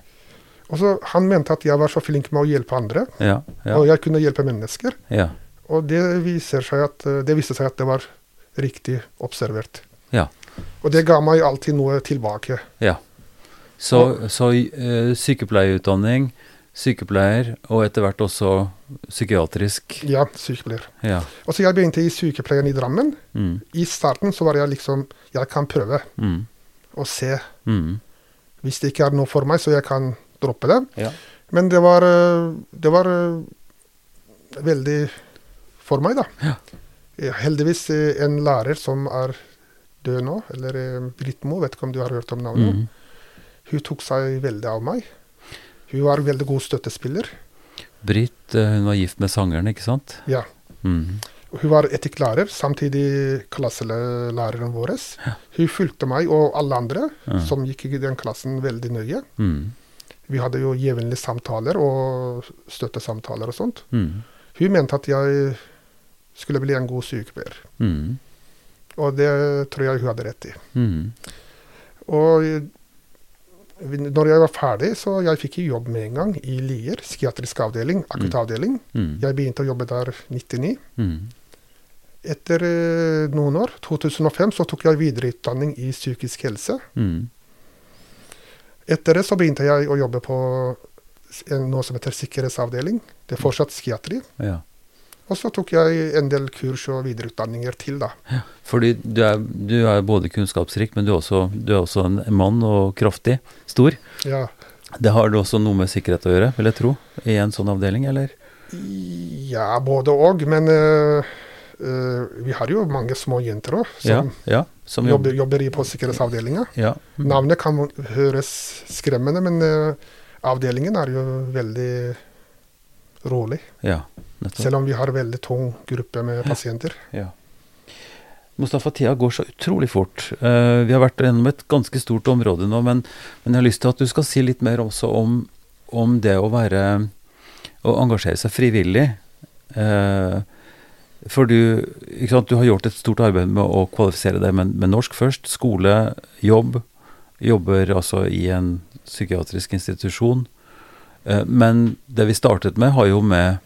Og så Han mente at jeg var så flink med å hjelpe andre, Ja. Ja. og jeg kunne hjelpe mennesker. Ja. Og det, viser seg at, eh, det viste seg at det var riktig observert. Ja. Og det ga meg alltid noe tilbake. ja. Så, så eh, sykepleierutdanning, sykepleier, og etter hvert også psykiatrisk. Ja, sykepleier. Ja. Og så jeg begynte i sykepleien i Drammen. Mm. I starten så var jeg liksom Jeg kan prøve Mm. å se. Mm. Hvis det ikke er noe for meg, så jeg kan droppe det. Ja. Men det var, eh, det var eh, veldig for meg, da. Ja. Eh, Heldigvis en lærer som er død nå, eller Britt Moe, vet ikke om du har hørt om navnet. Mm. Hun tok seg veldig av meg. Hun var veldig god støttespiller. Britt, eh, hun var gift med sangeren, ikke sant? Ja. Mm. Hun var etikklærer, samtidig klasselæreren vår. Hun fulgte meg og alle andre Ja. som gikk i den klassen, veldig nøye. Mm. Vi hadde jo jevnlige samtaler og støttesamtaler og sånt. Mm. Hun mente at jeg skulle bli en god sykepleier. Mm. Og det tror jeg hun hadde rett i. Mm. Og når jeg var ferdig, så jeg fikk jeg jobb med en gang i Lier, psykiatrisk avdeling, akuttavdeling. Mm. Jeg begynte å jobbe der 99. Mm. Etter eh, noen år, 2005, så tok jeg videreutdanning i psykisk helse. Mm. Etter det så begynte jeg å jobbe på noe som heter sikkerhetsavdeling. Det er fortsatt psykiatri. Ja. Og så tok jeg en del kurs og videreutdanninger til, da. Fordi du er, du er både kunnskapsrik, men du er, også, du er også en mann og kraftig, stor. Ja, Det har det også noe med sikkerhet å gjøre, vil jeg tro, i en sånn avdeling, eller? ja både og. Men eh, eh, vi har jo mange små jenter òg som ja, som jobber, jobber. på sikkerhetsavdelinga. Ja. Mm. Navnet kan høres skremmende, men eh, avdelingen er jo veldig rolig. ja. Selv om vi har veldig tung gruppe med pasienter. Ja. Mustafa, tida går så utrolig fort. Uh, vi har vært gjennom et ganske stort område nå, men, men jeg har lyst til at du skal si litt mer også om, om det å være Å engasjere seg frivillig. Uh, for du, sant, du har gjort et stort arbeid med å kvalifisere deg med, med norsk først. Skole, jobb. Jobber altså i en psykiatrisk institusjon. Eh, men det vi startet med, har jo med,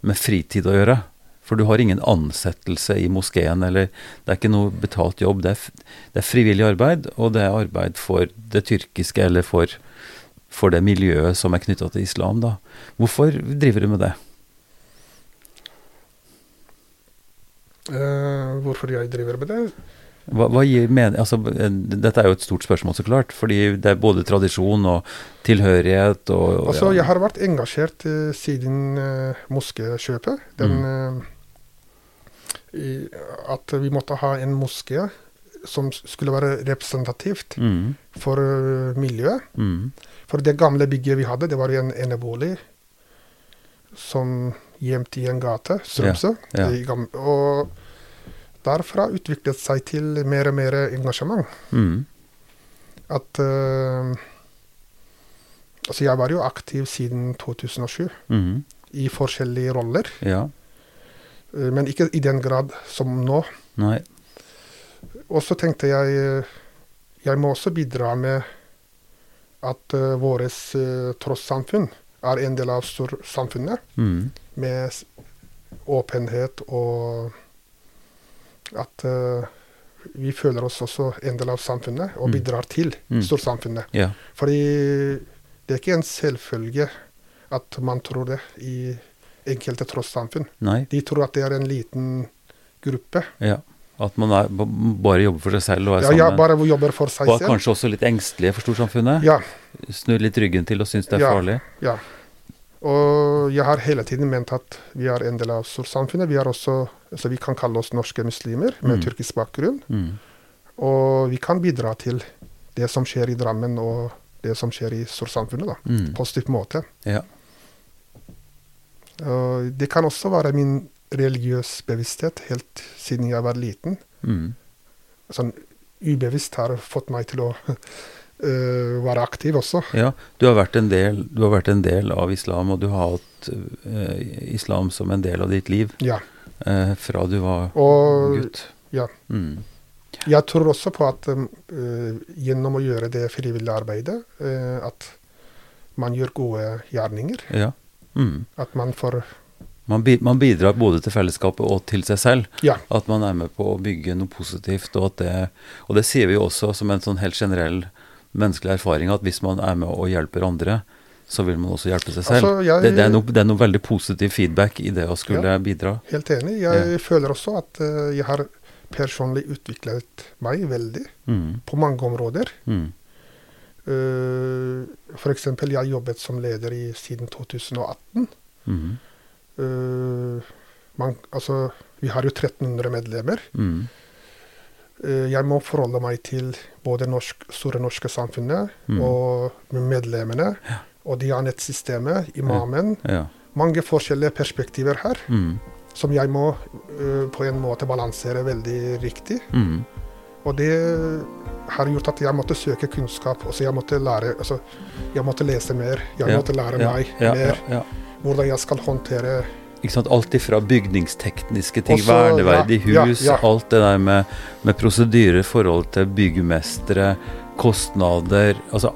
med fritid å gjøre. For du har ingen ansettelse i moskeen, eller det er ikke noe betalt jobb. Det er, det er frivillig arbeid, og det er arbeid for det tyrkiske, eller for, for det miljøet som er knytta til islam, da. Hvorfor driver du med det? Uh, hvorfor jeg driver med det? Hva, hva altså, eh, Dette er jo et stort spørsmål, så klart. Fordi det er både tradisjon og tilhørighet og, og Altså, ja. jeg har vært engasjert uh, siden uh, moskekjøpet. Den, eh, i, at vi måtte ha en moské som skulle være representativt Mm. for eh, miljøet. Mm. For det gamle bygget vi hadde, det var en enebolig som gjemt i en gate, Strømsø. Ja, ja. Og derfra utviklet seg til mer og mer engasjement. Mm. At uh, Altså, jeg var jo aktiv siden 2007 Mm. i forskjellige roller, Ja. Uh, men ikke i den grad som nå. Nei. Og så tenkte jeg eh, jeg må også bidra med at uh, vårt uh, trossamfunn er en del av storsamfunnet, Mm. med åpenhet og at eh, vi føler oss også en del av samfunnet og Mm. bidrar til Mm. storsamfunnet. Ja. Fordi det er ikke en selvfølge at man tror det i enkelte trossamfunn. De tror at det er en liten gruppe. Ja. At man er, bare jobber for seg selv og er Ja, sammen. ja, bare jobber for seg selv. og er kanskje også litt engstelige for storsamfunnet. Ja, Snur litt ryggen til og syns det er Ja. farlig. ja. Og jeg har hele tiden ment at vi er en del av storsamfunnet. Vi også, altså vi kan kalle oss norske muslimer med Mm. tyrkisk bakgrunn. Mm. Og vi kan bidra til det som skjer i Drammen og det som skjer i storsamfunnet, da. Mm. Positiv måte. Ja. Og det kan også være min religiøs bevissthet helt siden jeg var liten. Mm. Sånn ubevisst har fått meg til å <laughs> være aktiv også. ja. Du har, vært en del, du har vært en del av islam, og du har hatt eh, islam som en del av ditt liv Ja. eh, fra du var Og gutt. ja. Mm. jeg tror også på at øh, gjennom å gjøre det frivillige arbeidet, uh, at man gjør gode gjerninger. Ja. Mm. At man får Man, bi man bidrar både til fellesskapet og til seg selv. Ja. At man er med på å bygge noe positivt. Og, at det, og det sier vi jo også som en sånn helt generell menneskelig erfaring, at hvis man er med og hjelper andre, så vil man også hjelpe seg selv. Altså, jeg- det, det, er noe, det er noe veldig positiv feedback i det å skulle bidra. Helt enig. Jeg føler også at øh, jeg har personlig utviklet meg veldig Mm. på mange områder. Mm. Uh, F.eks. jeg jobbet som leder i, siden 2018. Mm. Uh, man, altså, vi har jo 1300 medlemmer. Mm. Uh, jeg må forholde meg til både norsk, Store norske samfunnet Mm. og medlemmene. Og Dianet-systemet, imamen. Ja. Mange forskjellige perspektiver her, Mm. som jeg må uh, på en måte balansere veldig riktig. Mm. Og det har gjort at jeg måtte søke kunnskap. Altså jeg måtte lære, altså jeg måtte lese mer. Jeg Ja, måtte lære ja, meg ja, mer Ja, ja. hvordan jeg skal håndtere sant? Alt ifra bygningstekniske ting, Også, verneverdig ja, ja, hus, ja. alt det der med, med prosedyrer i forhold til byggmestere, kostnader altså,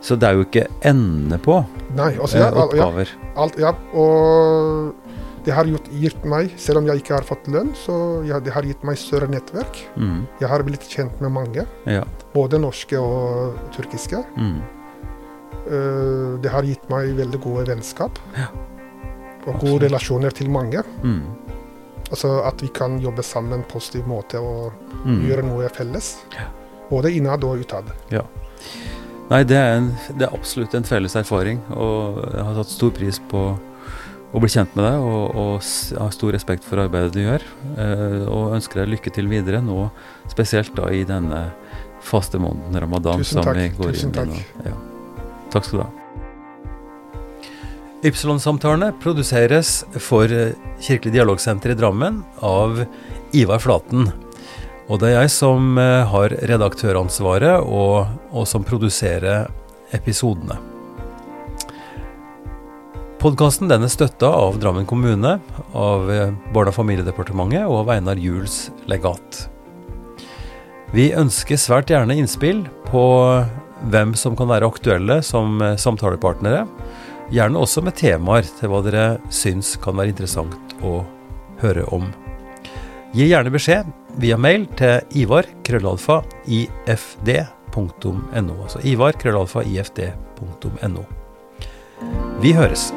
Så det er jo ikke ende på Nei, altså eh, ja, oppgaver. alt, ja, og det har gjort, gitt meg, selv om jeg ikke har fått lønn, så ja, det har gitt meg større nettverk. Mm. Jeg har blitt kjent med mange, Ja. både norske og tyrkiske. Mm. Uh, det har gitt meg veldig gode vennskap. Ja, og absolutt. gode relasjoner til mange. Mm. Altså at vi kan jobbe sammen på en positiv måte og Mm. gjøre noe felles. Ja. Både innad og utad. Nei, det er, en, det er absolutt en felles erfaring, og jeg har tatt stor pris på å bli kjent med deg, og, og har stor respekt for arbeidet du gjør. Eh, og ønsker deg lykke til videre nå, spesielt da i denne faste måneden ramadan Tusen som takk, tusen takk. Ja. Takk skal du ha. Ypsilon-samtalene produseres for eh, Kirkelig dialogsenter i Drammen av Ivar Flaten. Og det er jeg som eh, har redaktøransvaret, og, og som produserer episodene. Podkasten er støtta av Drammen kommune, av eh, Barne- og familiedepartementet og av Einar Juels legat. Vi ønsker svært gjerne innspill på hvem som kan være aktuelle som samtalepartnere. Gjerne også med temaer til hva dere syns kan være interessant å høre om. Gi gjerne beskjed via mail til ivar krøllalfa ifd.no. Altså ivar krøllalfa ifd.no. Vi høres.